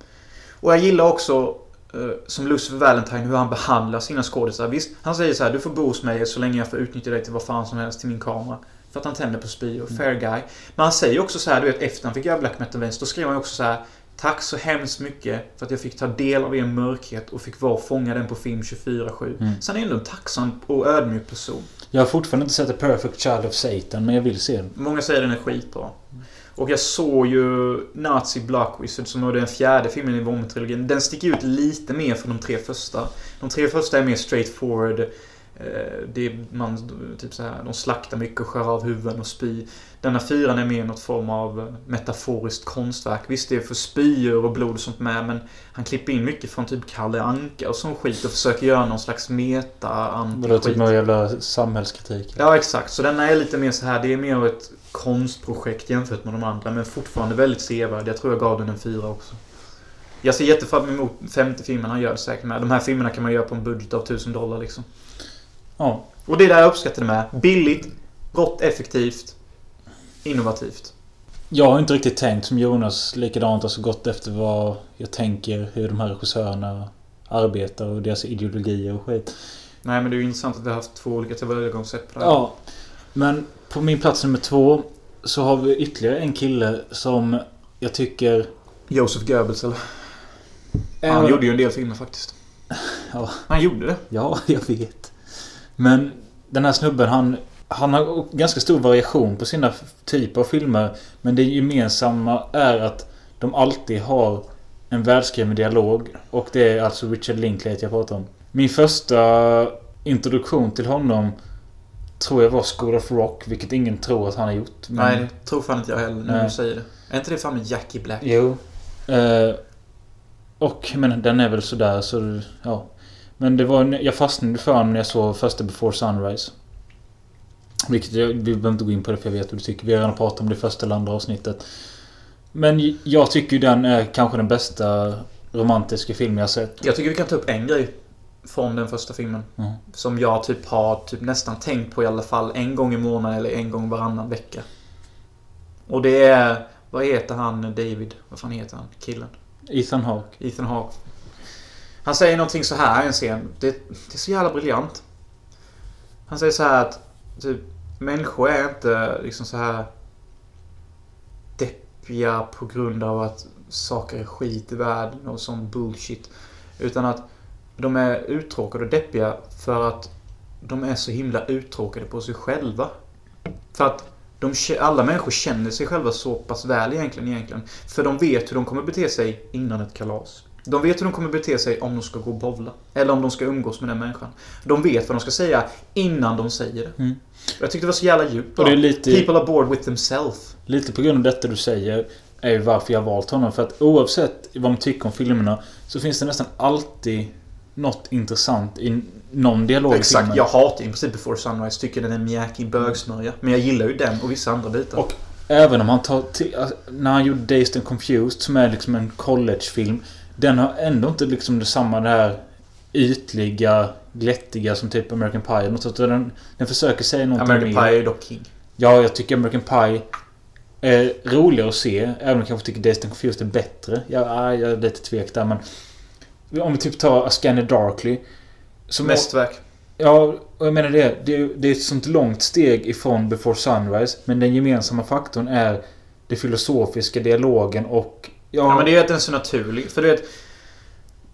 [SPEAKER 2] Och jag gillar också eh, som Lucifer Valentine hur han behandlar sina skådisar. Visst, han säger så här: Du får bo hos mig så länge jag får utnyttja dig till vad fan som helst till min kamera. För att han tänder på spyor. Fair guy. Men han säger också så här, du vet efter han fick göra Black Metal Vance, då skrev han också så här. Tack så hemskt mycket för att jag fick ta del av er mörkhet och fick vara och fånga den på film 24-7.
[SPEAKER 1] Mm.
[SPEAKER 2] Så han är ändå en tacksam och ödmjuk person.
[SPEAKER 1] jag har fortfarande inte sett The Perfect Child of Satan men jag vill se den.
[SPEAKER 2] Många säger den är skitbra. Och jag såg ju Nazi Black Wizard som var den fjärde filmen i Vomit-trilogin. Den sticker ut lite mer från de tre första. De tre första är mer straightforward. Eh, Det är, man, typ så här, de slaktar mycket och skär av huvuden och spy. Denna fyran är mer något form av eh, metaforiskt konstverk. Visst, det är för spyor och blod och sånt med, men han klipper in mycket från typ Kalle Anka och sån skit och försöker göra någon slags meta
[SPEAKER 1] Vadå, typ
[SPEAKER 2] anti
[SPEAKER 1] någon jävla samhällskritik?
[SPEAKER 2] Ja, exakt. Så denna är lite mer så här, det är mer ett konstprojekt jämfört med de andra, men fortfarande väldigt sevärd. Jag tror jag gav den en fyra också. Jag ser jättefram emot femte filmen han gör det säkert med. De här filmerna kan man göra på en budget av 1000 dollar liksom.
[SPEAKER 1] Ja.
[SPEAKER 2] Och det är där jag uppskattar det med. Billigt, rått effektivt, innovativt.
[SPEAKER 1] Jag har inte riktigt tänkt som Jonas likadant. Alltså gått efter vad jag tänker. Hur de här regissörerna arbetar och deras ideologier och skit.
[SPEAKER 2] Nej, men det är ju intressant att vi har haft två olika tillvägagångssätt på det här.
[SPEAKER 1] Ja. Men på min plats nummer två så har vi ytterligare en kille som jag tycker...
[SPEAKER 2] Joseph Goebbels, eller? Han
[SPEAKER 1] är-
[SPEAKER 2] gjorde ju en del filmer faktiskt.
[SPEAKER 1] Ja.
[SPEAKER 2] Han gjorde det.
[SPEAKER 1] Ja, jag vet. Men den här snubben han... Han har ganska stor variation på sina typer av filmer. Men det gemensamma är att de alltid har en välskriven dialog. Och det är alltså Richard Linklater jag pratar om. Min första introduktion till honom tror jag var School of Rock, vilket ingen tror att han har gjort. Men-
[SPEAKER 2] Nej, det tror fan inte jag heller när du säger det. Är inte det fan med Jackie Black?
[SPEAKER 1] Jo. Eh, och men den är väl sådär så ja. Men det var jag fastnade för honom när jag såg första Before Sunrise. Vilket jag, vi behöver inte gå in på det för jag vet vad du tycker. Vi har redan pratat om det första eller andra avsnittet. Men jag tycker ju den är kanske den bästa romantiska film jag sett.
[SPEAKER 2] Jag tycker vi kan ta upp en grej från den första filmen.
[SPEAKER 1] Mm.
[SPEAKER 2] Som jag typ har typ nästan tänkt på i alla fall en gång i månaden eller en gång varannan vecka. Och det är... Vad heter han David? Vad fan heter han? Killen?
[SPEAKER 1] Ethan Hawke.
[SPEAKER 2] Ethan Hawke. Han säger någonting så här i en scen. Det, det är så jävla briljant. Han säger så här att typ, människor är inte liksom så här deppiga på grund av att saker är skit i världen och sån bullshit. Utan att de är uttråkade och deppiga för att de är så himla uttråkade på sig själva. För att de, alla människor känner sig själva så pass väl egentligen, egentligen. För de vet hur de kommer bete sig innan ett kalas. De vet hur de kommer bete sig om de ska gå och bowla. Eller om de ska umgås med den människan. De vet vad de ska säga innan de säger det.
[SPEAKER 1] Mm.
[SPEAKER 2] Jag tyckte det var så jävla djupt.
[SPEAKER 1] Och det är lite,
[SPEAKER 2] People are bored with themselves.
[SPEAKER 1] lite på grund av detta du säger. Är ju varför jag har valt honom. För att oavsett vad man tycker om filmerna. Så finns det nästan alltid något intressant i någon dialog
[SPEAKER 2] Exakt.
[SPEAKER 1] filmen.
[SPEAKER 2] Jag hatar i princip Before Sunrise. Tycker den är mjäkig bögsmörja. Men jag gillar ju den och vissa andra bitar.
[SPEAKER 1] Och Även om han tar till, alltså, När han gjorde Dazed and Confused som är liksom en collegefilm. Den har ändå inte liksom samma det här ytliga, glättiga som typ American Pie. eller Något sånt. Den, den försöker säga någonting
[SPEAKER 2] American
[SPEAKER 1] mer.
[SPEAKER 2] Pie är dock king.
[SPEAKER 1] Ja, jag tycker American Pie är roligare att se. Även om jag kanske tycker and Confused är bättre. Jag, ja, jag är lite tvek där men... Om vi typ tar A Scanner Darkly. Som
[SPEAKER 2] Mästerverk.
[SPEAKER 1] Ja, och jag menar det. Det, det är ett sånt långt steg ifrån Before Sunrise. Men den gemensamma faktorn är det filosofiska dialogen och...
[SPEAKER 2] Ja, men det är att den är så naturlig. För du vet...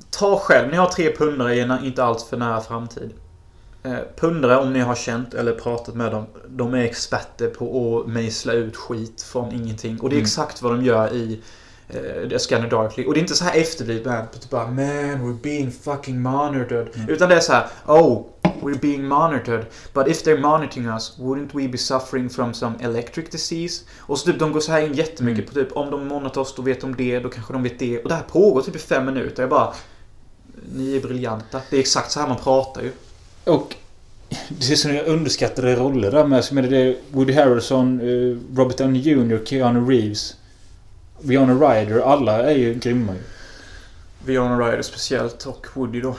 [SPEAKER 2] Ta själv, ni har tre pundare i en inte alls för nära framtid. Eh, pundare, om ni har känt eller pratat med dem. De är experter på att mejsla ut skit från ingenting. Och det är
[SPEAKER 1] Mm.
[SPEAKER 2] exakt vad de gör i eh, Scanner Darkly. Och det är inte så här efterblivet typ bara Man, we're being fucking monitored.
[SPEAKER 1] Mm.
[SPEAKER 2] Utan det är så här Oh, we're being monitored. But if they're monitoring us, wouldn't we be suffering from some electric disease? Och så typ de går så här in jättemycket
[SPEAKER 1] Mm.
[SPEAKER 2] på typ om de monitor oss, då vet de det, då kanske de vet det. Och det här pågår typ i fem minuter. Jag bara... Ni är briljanta. Det är exakt så här man pratar ju.
[SPEAKER 1] Och... Det är jag underskattade roller där med. Som är det Woody Harrelson, eh, Robert Downey Jr, Keanu Reeves. Winona Ryder. Alla är ju grymma ju.
[SPEAKER 2] Viona Ryder speciellt och Woody då.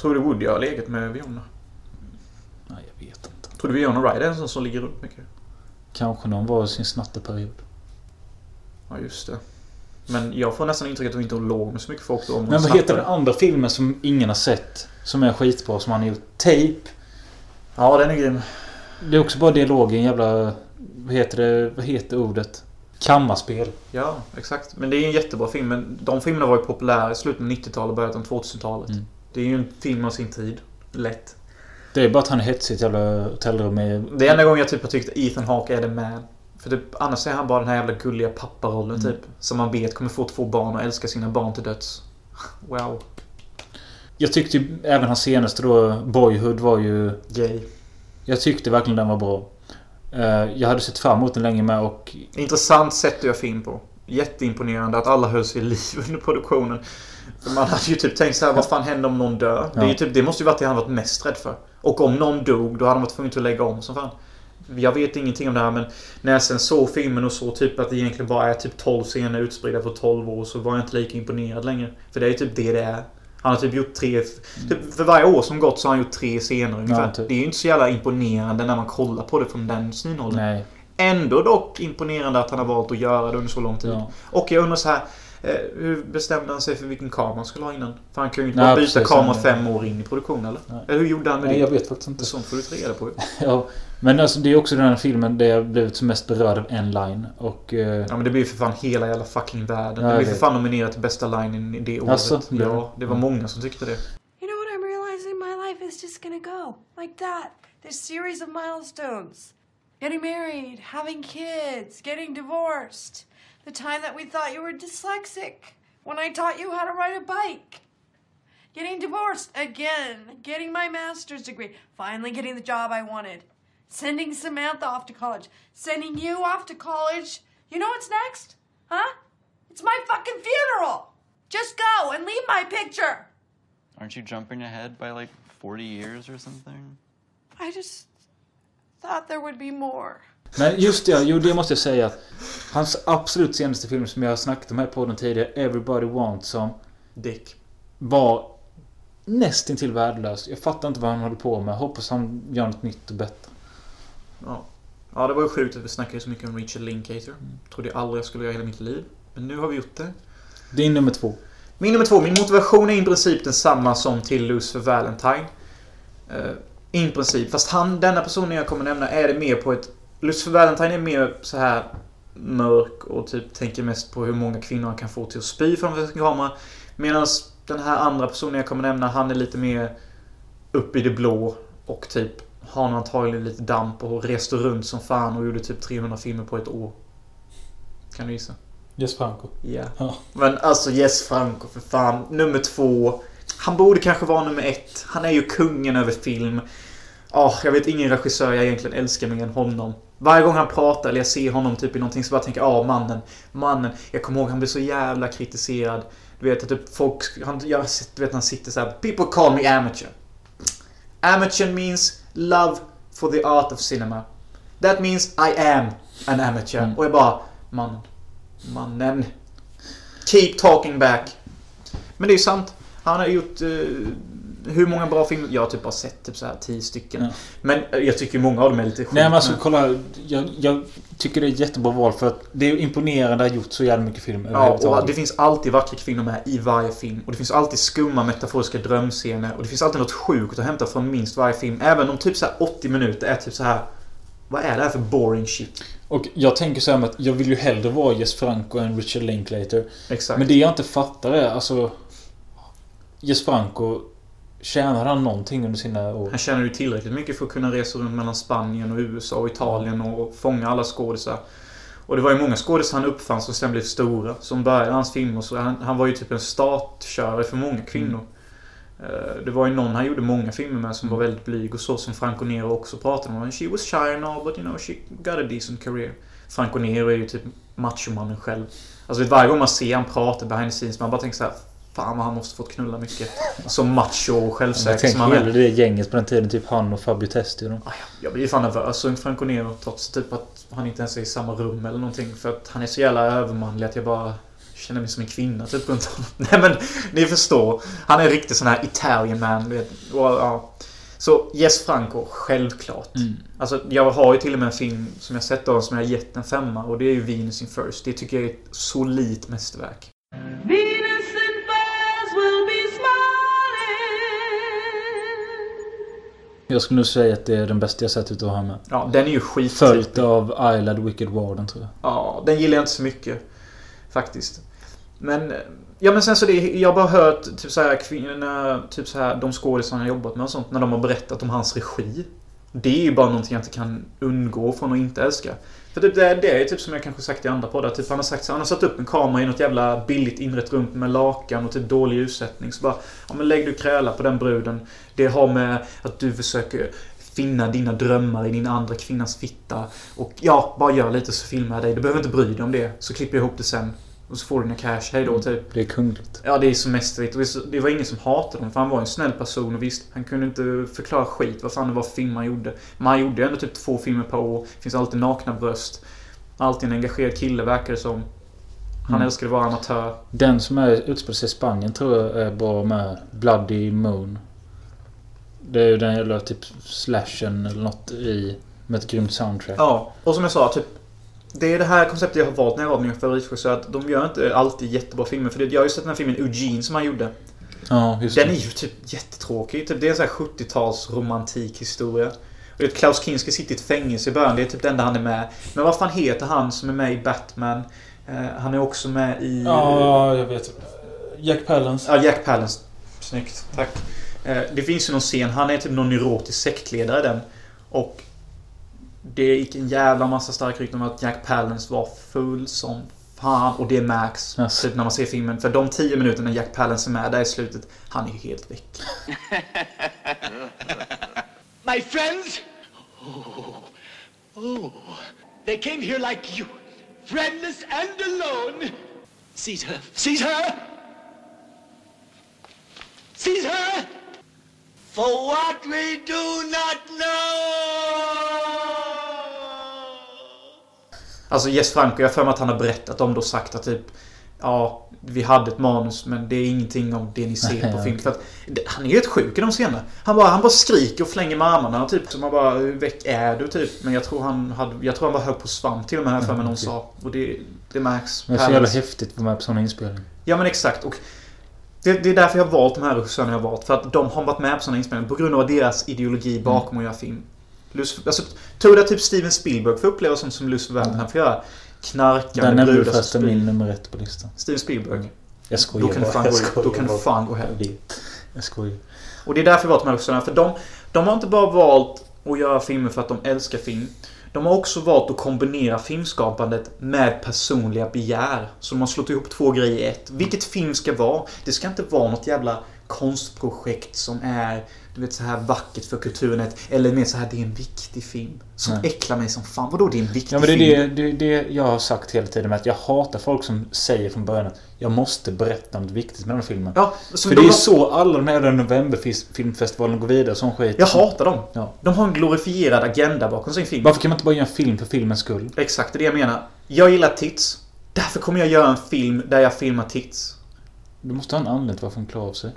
[SPEAKER 2] Tror du Woody har legat med Viona?
[SPEAKER 1] Nej, jag vet inte.
[SPEAKER 2] Tror du Viona Ryder är en sån som ligger runt mycket?
[SPEAKER 1] Kanske någon var i sin snatteperiod.
[SPEAKER 2] Ja, just det. Men jag får nästan intrycket att hon inte låg med så mycket folk då. Om hon
[SPEAKER 1] Men vad heter den andra filmen som ingen har sett? Som är skitbra som han har gjort? Tape.
[SPEAKER 2] Ja, den är grym.
[SPEAKER 1] Det är också bara dialogen jävla... Vad heter det? Vad heter ordet? Kammarspel.
[SPEAKER 2] Ja, exakt. Men det är en jättebra film. Men de filmerna var ju populära i slutet av 90-talet och början av 2000-talet.
[SPEAKER 1] Mm.
[SPEAKER 2] Det är ju en film av sin tid. Lätt.
[SPEAKER 1] Det är bara att han är hetsig i ett jävla hotellrum med...
[SPEAKER 2] Det är enda gången jag typ har tyckt att Ethan Hawke är the man. För typ, annars är han bara den här jävla gulliga papparollen
[SPEAKER 1] Mm.
[SPEAKER 2] typ. Som man vet kommer få två barn och älska sina barn till döds. Wow.
[SPEAKER 1] Jag tyckte ju även hans senaste då, Boyhood, var ju...
[SPEAKER 2] Gay.
[SPEAKER 1] Jag tyckte verkligen den var bra. Eh, Jag hade sett fram emot den länge med och...
[SPEAKER 2] Intressant sätt att göra film på. Jätteimponerande att alla höll sig i liv under produktionen. Man hade ju typ tänkt så här, vad fan händer om någon dör? Det, är ju
[SPEAKER 1] Ja.
[SPEAKER 2] typ, det måste ju varit det han varit mest rädd för. Och om någon dog, då hade han varit tvungen att lägga om som fan. Jag vet ingenting om det här men när jag sen såg filmen och såg typ att det egentligen bara är typ 12 scener utspridda på 12 år så var jag inte lika imponerad längre. För det är ju typ det det är. Han har typ gjort tre... Typ för varje år som gått så har han gjort tre scener ungefär.
[SPEAKER 1] Ja, typ.
[SPEAKER 2] Det är ju inte så jävla imponerande när man kollar på det från den synhållen.
[SPEAKER 1] Nej.
[SPEAKER 2] Ändå dock imponerande att han har valt att göra det under så lång tid.
[SPEAKER 1] Ja.
[SPEAKER 2] Och jag undrar så här. Eh, Hur bestämde han sig för vilken kamera han skulle ha innan? För han kan ju inte
[SPEAKER 1] Nej,
[SPEAKER 2] bara byta
[SPEAKER 1] precis.
[SPEAKER 2] kamera fem år in i produktionen eller?
[SPEAKER 1] Nej.
[SPEAKER 2] Eller hur gjorde han med
[SPEAKER 1] Nej,
[SPEAKER 2] det?
[SPEAKER 1] jag vet faktiskt inte.
[SPEAKER 2] Sånt får du ta reda på.
[SPEAKER 1] Ja, men alltså det är också den här filmen där jag blivit som mest berörd av en line. Och... eh,
[SPEAKER 2] Ja men det blir ju för fan hela jävla fucking världen.
[SPEAKER 1] Ja,
[SPEAKER 2] det blir för fan nominerat till bästa line i det året.
[SPEAKER 1] Alltså, det-
[SPEAKER 2] ja, det var många som tyckte det.
[SPEAKER 3] You know what I'm realizing? My life is just gonna go like that. This series of milestones. Getting married, having kids, getting divorced. The time that we thought you were dyslexic. When I taught you how to ride a bike. Getting divorced again. Getting my master's degree. Finally getting the job I wanted. Sending Samantha off to college. Sending you off to college. You know what's next? Huh? It's my fucking funeral. Just go and leave my picture.
[SPEAKER 4] Aren't you jumping ahead by like 40 years or something?
[SPEAKER 3] I just thought there would be more.
[SPEAKER 1] Men just det, jo det måste jag säga att Hans absolut senaste film som jag har snackat om här på den tidigare, Everybody Wants Some,
[SPEAKER 2] Dick.
[SPEAKER 1] var nästintill värdelös. Jag fattar inte vad han håller på med. Hoppas han gör något nytt och bättre.
[SPEAKER 2] Ja. ja, det var ju sjukt att vi snackade så mycket om Richard Linklater. Trodde jag aldrig jag skulle göra hela mitt liv. Men nu har vi gjort det.
[SPEAKER 1] Är nummer två.
[SPEAKER 2] Min nummer två. Min motivation är i princip densamma som till Lucifer Valentine. Uh, I princip. Fast han, denna personen jag kommer nämna, är det mer på ett... Lucifer Valentine är mer så här mörk och typ tänker mest på hur många kvinnor han kan få till att spy framför sin kamera. Medan den här andra personen jag kommer nämna, han är lite mer upp i det blå och typ har antagligen lite damp och reste runt som fan och gjorde typ 300 filmer på ett år. Kan du gissa?
[SPEAKER 1] Jess Franco.
[SPEAKER 2] Ja.
[SPEAKER 1] Ja.
[SPEAKER 2] Men alltså Jess Franco för fan. Nummer två. Han borde kanske vara nummer ett. Han är ju kungen över film. Ja, jag vet ingen regissör jag egentligen älskar mer än honom. Varje gång han pratar eller jag ser honom typ i någonting så bara tänker jag ja mannen, mannen. Jag kommer ihåg han blev så jävla kritiserad. Du vet att typ folk, han, jag vet han sitter så här. People call me amateur. Amateur means love for the art of cinema. That means I am an amateur.
[SPEAKER 1] Mm.
[SPEAKER 2] Och jag bara, mannen. Mannen. Keep talking back. Men det är ju sant. Han har gjort eh, hur många bra filmer? Jag har typ bara sett typ så här tio stycken.
[SPEAKER 1] Ja.
[SPEAKER 2] Men eh, jag tycker många av dem är lite skit.
[SPEAKER 1] Nej men alltså kolla. Jag, jag tycker det är ett jättebra val för att det är imponerande att ha gjort så jävla mycket film
[SPEAKER 2] Ja, och det finns alltid vackra kvinnor med i varje film. Och det finns alltid skumma metaforiska drömscener. Och det finns alltid något sjukt att hämta från minst varje film. Även om typ så här 80 minuter är typ så här. Vad är det här för boring shit?
[SPEAKER 1] Och jag tänker så här med att jag vill ju hellre vara Jess Franco än Richard Linklater.
[SPEAKER 2] Exakt.
[SPEAKER 1] Men det jag inte fattar är alltså... Jess Franco... Tjänar han någonting under sina år?
[SPEAKER 2] Han tjänar ju tillräckligt mycket för att kunna resa runt mellan Spanien och USA och Italien och fånga alla skådisar. Och det var ju många skådisar han uppfann som sen blev stora. Som började hans filmer. Så han, han var ju typ en startkörare för många kvinnor. Eh, Det var ju någon han gjorde många filmer med som var väldigt blyg och så som Franco Nero också pratade om. She was shy and all but you know she got a decent career. Franco Nero är ju typ machomannen själv. Alltså varje gång man ser han prata behind the scenes man bara tänker så här. Fan vad han måste fått knulla mycket. Så macho och självsäker som han är.
[SPEAKER 1] det gänget på den tiden. Typ han och Fabio Testi.
[SPEAKER 2] Ah, ja, Jag blir fan nervös som Franco Nero trots typ att han inte ens är i samma rum eller någonting. För att han är så jävla övermanlig att jag bara känner mig som en kvinna typ runt honom. Nej men ni förstår. Han är en riktig sån här Italian man. Vet. Och, ja. Så Yes Franco, självklart.
[SPEAKER 1] Mm.
[SPEAKER 2] Alltså jag har ju till och med en film som jag sett av som jag gett en femma. Och det är ju Venus in First. Det tycker jag är ett solidt mästerverk.
[SPEAKER 3] Venus
[SPEAKER 1] Jag skulle nog säga att det är den bästa jag sett utav honom.
[SPEAKER 2] Ja, den är ju skit.
[SPEAKER 1] Följt av Islad Wicked Warden tror jag.
[SPEAKER 2] Ja, den gillar jag inte så mycket. Faktiskt. Men... Ja men sen så det, jag har bara hört typ så här kvinnorna, typ så här de skådisarna jag jobbat med och sånt när de har berättat om hans regi. Det är ju bara någonting jag inte kan undgå från att inte älska. För typ det, det är typ som jag kanske sagt i andra poddar. Typ han har sagt så han har satt upp en kamera i något jävla billigt inrett rum med lakan och typ dålig ljussättning. Så bara, ja men lägg du kräla på den bruden. Det har med att du försöker finna dina drömmar i din andra kvinnas fitta. Och ja, bara gör lite så filmar jag dig. Du behöver inte bry dig om det. Så klipper jag ihop det sen. Och så får du dina cash. Hej då, typ.
[SPEAKER 1] Det är kungligt.
[SPEAKER 2] Ja, det är så mästerligt. Och det är så- det var ingen som hatade honom, för han var en snäll person. Och visst, han kunde inte förklara skit vad fan det var för film han gjorde. Men han gjorde ju ändå typ två filmer per år. finns alltid nakna bröst. Alltid en engagerad kille, verkar det som. Han
[SPEAKER 1] Mm.
[SPEAKER 2] älskade att vara amatör.
[SPEAKER 1] Den som är utspelar sig i Spanien tror jag är bra med. Bloody Moon. Det är ju den jävla typ slashen eller något i. Med ett grymt soundtrack.
[SPEAKER 2] Ja, och som jag sa, typ det är det här konceptet jag har valt när jag var min favoritregissör. Att de gör inte alltid jättebra filmer. För det, jag har ju sett den här filmen Eugene som han gjorde.
[SPEAKER 1] Ja, just
[SPEAKER 2] Den är
[SPEAKER 1] det.
[SPEAKER 2] ju typ jättetråkig. Typ, det är en sån här 70-tals romantik historia. Och vet, Klaus Kinski sitter i ett fängelse i början. Det är typ det enda han är med. Men vad fan heter han som är med i Batman? Eh, han är också med i...
[SPEAKER 1] Ja, jag vet. Jack Palance.
[SPEAKER 2] Ja, Jack Palance. Snyggt. Tack. Eh, det finns ju någon scen. Han är typ någon neurotisk sektledare i den. Och det gick en jävla massa stark rykten om att Jack Palance var full som fan. Och det märks
[SPEAKER 1] Jaså.
[SPEAKER 2] typ när man ser filmen. För de tio minuterna Jack Palance är med där i slutet. Han är ju helt väck.
[SPEAKER 5] My friends? Oh, oh, they came here like you, friendless and alone. Caesar, Caesar! Caesar! For what we do not know!
[SPEAKER 2] Alltså Jess Franco, jag har för mig att han har berättat om det och sagt att typ Ja, vi hade ett manus men det är ingenting om det ni ser på film. För att, han är ju helt sjuk i de scenerna. Han bara, han bara skriker och flänger med armarna och typ så man bara Hur väck är du typ? Men jag tror han hade, jag tror han var hög på svamp till och med här för mig någon sa. Och det, det märks.
[SPEAKER 1] Det är så jävla häftigt att vara med på sån inspelning.
[SPEAKER 2] Ja men exakt. Och det, det är därför jag har valt de här regissörerna jag har valt. För att de har varit med på sådana inspelningar. På grund av deras ideologi bakom att göra film. Lust, alltså, tror att typ Steven Spielberg får uppleva sånt som Lucifer Valentine får göra? Knarka
[SPEAKER 1] Den
[SPEAKER 2] med
[SPEAKER 1] nämnde du
[SPEAKER 2] brudar spyr.
[SPEAKER 1] min nummer ett på listan.
[SPEAKER 2] Steven Spielberg.
[SPEAKER 1] Jag skojar
[SPEAKER 2] Då kan
[SPEAKER 1] bara. Jag
[SPEAKER 2] gå,
[SPEAKER 1] skojar
[SPEAKER 2] då kan du fan gå hem.
[SPEAKER 1] Jag vet. Jag skojar.
[SPEAKER 2] Och det är därför jag har de här regissörerna. För de, de har inte bara valt att göra filmer för att de älskar film. De har också valt att kombinera filmskapandet med personliga begär. Så de har slått ihop två grejer i ett. Vilket film ska vara? Det ska inte vara något jävla konstprojekt som är du vet så här vackert för kulturen. Eller mer så här, det är en viktig film. Som
[SPEAKER 1] Nej.
[SPEAKER 2] äcklar mig som fan. Vadå det är en viktig
[SPEAKER 1] Ja men det är
[SPEAKER 2] film?
[SPEAKER 1] det, det, det jag har sagt hela tiden med att jag hatar folk som säger från början att jag måste berätta något viktigt med den här filmen.
[SPEAKER 2] Ja,
[SPEAKER 1] För
[SPEAKER 2] de
[SPEAKER 1] det är
[SPEAKER 2] har-
[SPEAKER 1] så alla de här Novemberfilmfestivalen går vidare som skit.
[SPEAKER 2] Jag hatar dem.
[SPEAKER 1] Ja.
[SPEAKER 2] De har en glorifierad agenda bakom sin film.
[SPEAKER 1] Varför kan man inte bara göra en film för filmens skull?
[SPEAKER 2] Exakt, det är det jag menar. Jag gillar tits. Därför kommer jag göra en film där jag filmar tits.
[SPEAKER 1] Du måste ha en anledning till varför hon klarar av sig.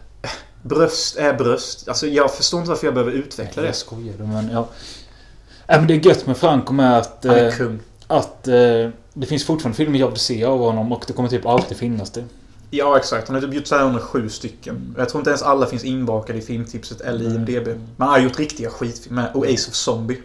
[SPEAKER 2] Bröst är bröst. Alltså jag förstår inte varför jag behöver utveckla det.
[SPEAKER 1] Jag skojar men ja. Äh, men det är gött med Franco med att...
[SPEAKER 2] Han är
[SPEAKER 1] eh,
[SPEAKER 2] kung.
[SPEAKER 1] Att eh, det finns fortfarande filmer jag vill se av honom och det kommer typ alltid finnas det.
[SPEAKER 2] Ja, exakt. Han har typ gjort så här under sju stycken. Jag tror inte ens alla finns inbakade i filmtipset eller
[SPEAKER 1] Mm.
[SPEAKER 2] IMDB. Men han har gjort riktiga skitfilmer. Och Ace of Zombie.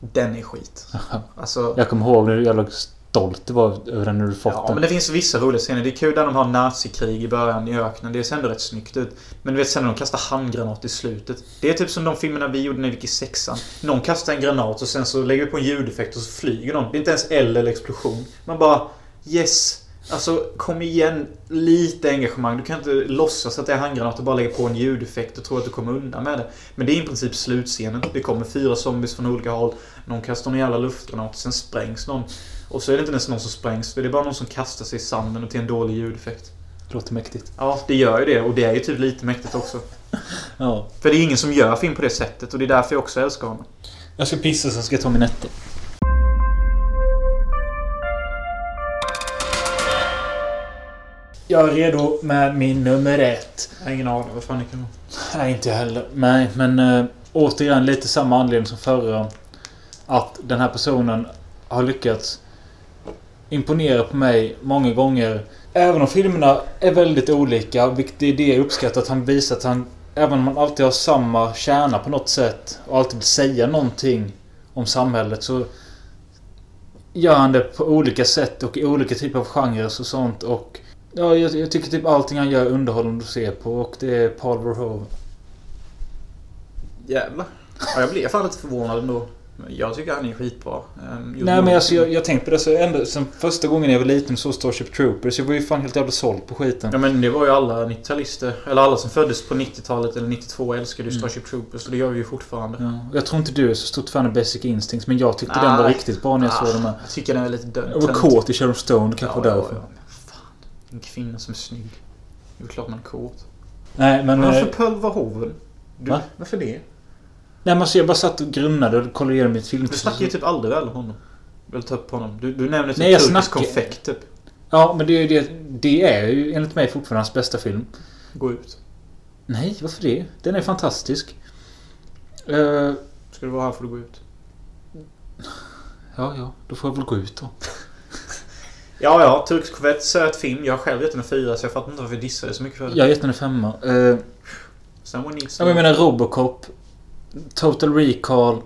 [SPEAKER 2] Den är skit. Alltså...
[SPEAKER 1] Jag kommer ihåg hur jävla stolt du var över den när du fått
[SPEAKER 2] Ja,
[SPEAKER 1] den.
[SPEAKER 2] men det finns vissa roliga scener. Det är kul när de har nazikrig i början i öknen. Det ser ändå rätt snyggt ut. Men du vet sen när de kastar handgranat i slutet. Det är typ som de filmerna vi gjorde när vi gick i sexan. Någon kastar en granat och sen så lägger vi på en ljudeffekt och så flyger någon. Det är inte ens eld eller explosion. Man bara Yes! Alltså kom igen. Lite engagemang. Du kan inte låtsas att det är handgranat och bara lägga på en ljudeffekt och tro att du kommer undan med det. Men det är i princip slutscenen. Det kommer fyra zombies från olika håll. Någon kastar en jävla luftgranat. Sen sprängs någon. Och så är det inte ens någon som sprängs. För det är bara någon som kastar sig i sanden och till en dålig ljudeffekt.
[SPEAKER 1] Det låter mäktigt.
[SPEAKER 2] Ja, det gör ju det. Och det är ju typ lite mäktigt också.
[SPEAKER 1] Ja.
[SPEAKER 2] För det är ingen som gör film på det sättet. Och det är därför jag också älskar honom.
[SPEAKER 1] Jag ska pissa sen ska jag ta min etta. Jag är redo med min nummer ett.
[SPEAKER 2] Jag har ingen aning vad fan det kan vara.
[SPEAKER 1] Nej, inte jag heller. Nej, men äh, återigen lite samma anledning som förra. Att den här personen har lyckats imponera på mig många gånger. Även om filmerna är väldigt olika, vilket är det jag uppskattar. Att han visar att han, även om man alltid har samma kärna på något sätt och alltid vill säga någonting om samhället så gör han det på olika sätt och i olika typer av genrer och sånt. Och ja, jag, jag tycker typ allting han gör är underhållande att se på och det är Paul Verhoeven.
[SPEAKER 2] Jävlar. Ja, jag blev fan lite förvånad ändå. Jag tycker han är skitbra. Ehm, just
[SPEAKER 1] Nej men alltså jag, jag tänkte på det så ända sen första gången jag var liten såg Starship Troopers. Jag var ju fan helt jävla såld på skiten.
[SPEAKER 2] Ja men det var ju alla 90-talister. Eller alla som föddes på 90-talet eller 92 älskade ju Starship Troopers. Och det gör vi ju fortfarande.
[SPEAKER 1] Ja, jag tror inte du är så stort fan av Basic Instincts men jag tyckte
[SPEAKER 2] Nej.
[SPEAKER 1] den var riktigt bra när jag såg den här.
[SPEAKER 2] Jag tycker den är lite död.
[SPEAKER 1] Jag var kåt i Sharon Stone, kanske
[SPEAKER 2] ja,
[SPEAKER 1] var
[SPEAKER 2] ja,
[SPEAKER 1] därför.
[SPEAKER 2] ja. Fan. En kvinna som är snygg. Det är väl klart man är kåt.
[SPEAKER 1] Nej men...
[SPEAKER 2] Men
[SPEAKER 1] eh,
[SPEAKER 2] varför Pölverhoven? Du,
[SPEAKER 1] Va?
[SPEAKER 2] Varför det?
[SPEAKER 1] Nej men alltså jag bara satt och grunnade och kollade igenom mitt film.
[SPEAKER 2] Du snackar ju typ aldrig väl om honom. Vill ta upp honom. Du, du nämner typ
[SPEAKER 1] Nej, jag
[SPEAKER 2] turkisk
[SPEAKER 1] snackar-
[SPEAKER 2] konfekt typ.
[SPEAKER 1] Ja men det, är ju det, det är ju enligt mig fortfarande hans bästa film.
[SPEAKER 2] Gå ut.
[SPEAKER 1] Nej, varför det? Den är fantastisk. Eh,
[SPEAKER 2] Ska du vara här får du gå ut.
[SPEAKER 1] ja, ja. Då får jag väl gå ut då.
[SPEAKER 2] Ja, ja. Turkisk konfekt, söt film. Jag har själv gett den en fyra så jag fattar inte varför vi dissar det så mycket för det.
[SPEAKER 1] Jag har gett den en femma. Uh,
[SPEAKER 2] Someone needs
[SPEAKER 1] ja, men jag menar Robocop. Total Recall.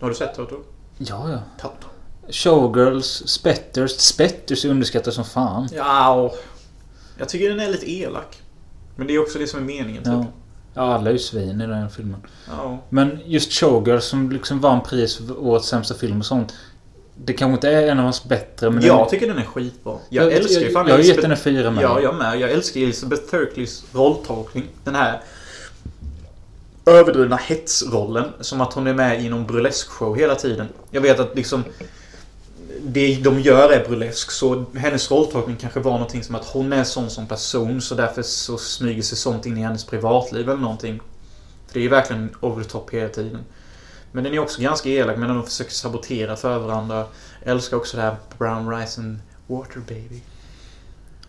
[SPEAKER 2] Har du sett Toto?
[SPEAKER 1] Ja, ja.
[SPEAKER 2] Toto.
[SPEAKER 1] Showgirls. Spetters. Spetters är underskattat som fan.
[SPEAKER 2] Ja, och Jag tycker den är lite elak. Men det är också det som är meningen typ.
[SPEAKER 1] Ja. Ja, alla är ju svin i den filmen.
[SPEAKER 2] Ja.
[SPEAKER 1] Men just Showgirls som liksom vann pris för årets sämsta film och sånt. Det kanske inte är en av hans bättre men
[SPEAKER 2] Jag
[SPEAKER 1] den,
[SPEAKER 2] tycker den är skitbra. Jag, älskar ju
[SPEAKER 1] jag,
[SPEAKER 2] fan
[SPEAKER 1] jag har gett den en fyra med.
[SPEAKER 2] Ja, jag med. Jag älskar Elizabeth Thurkleys rolltolkning. Den här överdrivna hetsrollen. Som att hon är med i någon burleskshow hela tiden. Jag vet att liksom det de gör är burlesk så hennes rolltolkning kanske var någonting som att hon är sån som person så därför så smyger sig sånt in i hennes privatliv eller någonting. För det är ju verkligen over the top hela tiden. Men den är också ganska elak men de försöker sabotera för varandra. Jag älskar också det här Brown Rice and Water Baby.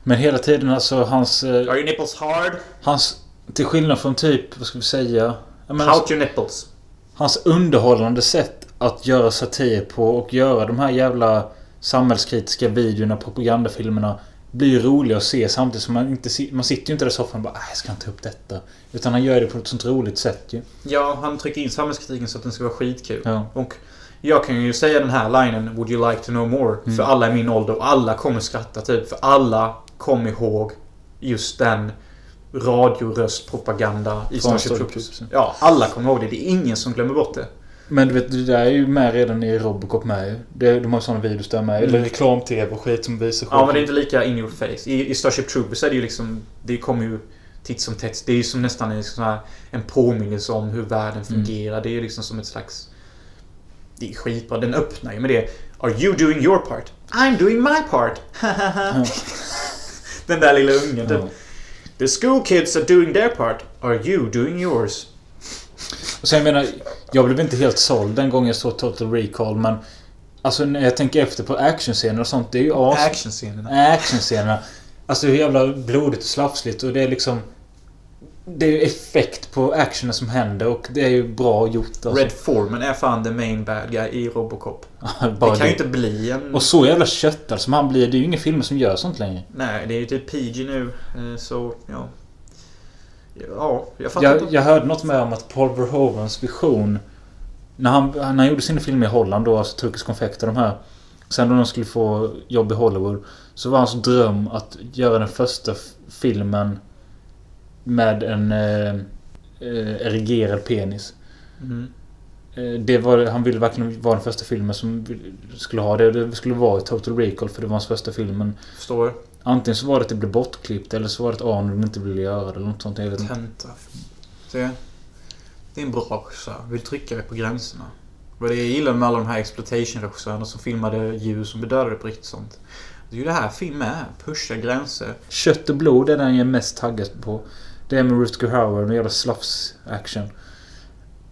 [SPEAKER 1] Men hela tiden alltså hans... eh,
[SPEAKER 2] Are your nipples hard?
[SPEAKER 1] Hans... Till skillnad från typ, vad ska vi säga? Menar,
[SPEAKER 2] Pout your nipples.
[SPEAKER 1] Hans underhållande sätt att göra satir på och göra de här jävla samhällskritiska videorna, propagandafilmerna blir ju roliga att se samtidigt som man inte Man sitter ju inte där i soffan och bara "Ah, jag ska inte ta upp detta. Utan han gör det på ett sånt roligt sätt ju.
[SPEAKER 2] Ja, han trycker in samhällskritiken så att den ska vara skitkul.
[SPEAKER 1] Ja.
[SPEAKER 2] Och jag kan ju säga den här linen Would you like to know more?
[SPEAKER 1] Mm.
[SPEAKER 2] För alla i min ålder och alla kommer skratta typ. För alla kom ihåg just den radioröstpropaganda i
[SPEAKER 1] Från
[SPEAKER 2] Starship
[SPEAKER 1] Starship
[SPEAKER 2] Troopers.
[SPEAKER 1] Troopers.
[SPEAKER 2] Ja, alla kommer ihåg det. Det är ingen som glömmer bort det.
[SPEAKER 1] Men du vet, det där är ju med redan i Robocop med. Det, de har ju sådana videos där med. Eller
[SPEAKER 2] Mm.
[SPEAKER 1] reklam-tv och skit som visar
[SPEAKER 2] Ja, men det är inte lika in your face. I, i Starship Troopers är det ju liksom... Det kommer ju titt som tätt. Det är ju som nästan en, sån här, en påminnelse om hur världen fungerar. Det är ju liksom som ett slags... Det är skitbra. Den öppnar ju med det. Are you doing your part? I'm doing my part. Den där lilla ungen. typ.
[SPEAKER 1] Ja.
[SPEAKER 2] The school kids are doing their part. Are you doing yours?
[SPEAKER 1] Och sen jag menar, jag blev inte helt såld den gången jag såg Total Recall men... Alltså när jag tänker efter på actionscener och sånt. Det är ju as...
[SPEAKER 2] Actionscenerna.
[SPEAKER 1] actionscenerna. Alltså hur jävla blodigt och slafsigt och det är liksom... Det är ju effekt på actionen som händer och det är ju bra gjort alltså.
[SPEAKER 2] Red Foreman är fan the main bad guy i Robocop. Det kan ju inte bli en...
[SPEAKER 1] Och så jävla köttad som han blir. Det är ju ingen film som gör sånt längre.
[SPEAKER 2] Nej, det är ju typ PG nu. eh, Så, ja. Ja, jag fattar
[SPEAKER 1] Jag,
[SPEAKER 2] inte.
[SPEAKER 1] jag hörde något med om att Paul Verhovens vision... När han, när han gjorde sina filmer i Holland då, alltså Turkisk konfekt och de här. Sen då de skulle få jobb i Hollywood. Så var hans dröm att göra den första filmen med en eh, eh, erigerad penis.
[SPEAKER 2] Mm.
[SPEAKER 1] Eh, Det var, han ville verkligen vara den första filmen som skulle ha det. Det skulle vara Total Recall för det var hans första film. Men
[SPEAKER 2] Förstår
[SPEAKER 1] antingen så var det att det blev bortklippt eller så var det att Arnold inte ville göra det eller något sånt. Jag vet inte.
[SPEAKER 2] Tenta. Se. Det är en bra regissör. Vill trycka det på gränserna. Vad det jag gillar med alla de här exploitation-regissörerna som filmade djur som blev dödade på riktigt sånt. Det är ju det här film är. Pusha gränser.
[SPEAKER 1] Kött och blod är den jag är mest taggad på. Det är med Rutger Hauer och jävla slafs-action.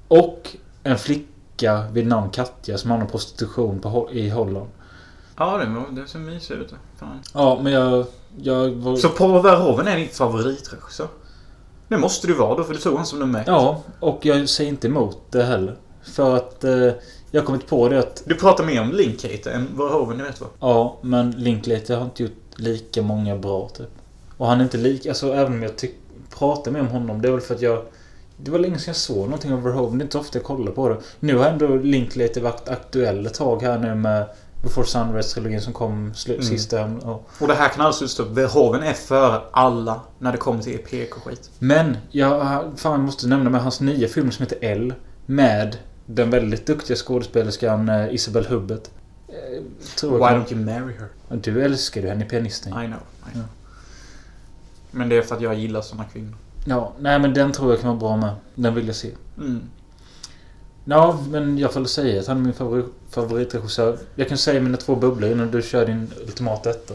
[SPEAKER 1] Och en flicka vid namn Katja som om prostitution på, i Holland.
[SPEAKER 2] Ja, det, var, det ser mysigt ut. Fan.
[SPEAKER 1] Ja, men jag... Jag var...
[SPEAKER 2] Så Paul Verhoeven är din favoritregissör? Det måste du vara då, för du tog han som nummer ett.
[SPEAKER 1] Ja, och jag säger inte emot det heller. För att eh, jag har kommit på det att...
[SPEAKER 2] Du pratar mer om Linklater än Verhoeven, ni vet vad?
[SPEAKER 1] Ja, men Linklater har inte gjort lika många bra typ. Och han är inte lika... Alltså även om jag tyck, pratar med om honom. Det är väl för att jag... Det var länge sedan jag såg någonting av Verhoeven. Det är inte ofta jag kollar på det. Nu har ändå Linklater varit aktuell ett tag här nu med Before Sunrise-trilogin som kom
[SPEAKER 2] Mm.
[SPEAKER 1] sista. Och,
[SPEAKER 2] Och det här kan alltså stå Verhoeven är före alla när det kommer till PK-skit.
[SPEAKER 1] men jag fan, måste nämna med hans nya film som heter L. Med den väldigt duktiga skådespelerskan eh, Isabel Hubbard. Eh,
[SPEAKER 2] Why don't you marry her?
[SPEAKER 1] Du älskar ju henne i Pianisten.
[SPEAKER 2] I know. I know. Men det är för att jag gillar såna kvinnor.
[SPEAKER 1] Ja, nej men den tror jag kan vara bra med. Den vill jag se.
[SPEAKER 2] Mm.
[SPEAKER 1] Ja, men jag får väl säga att han är min favorit, favoritregissör. Jag kan säga mina två bubblor innan du kör din ultimata etta.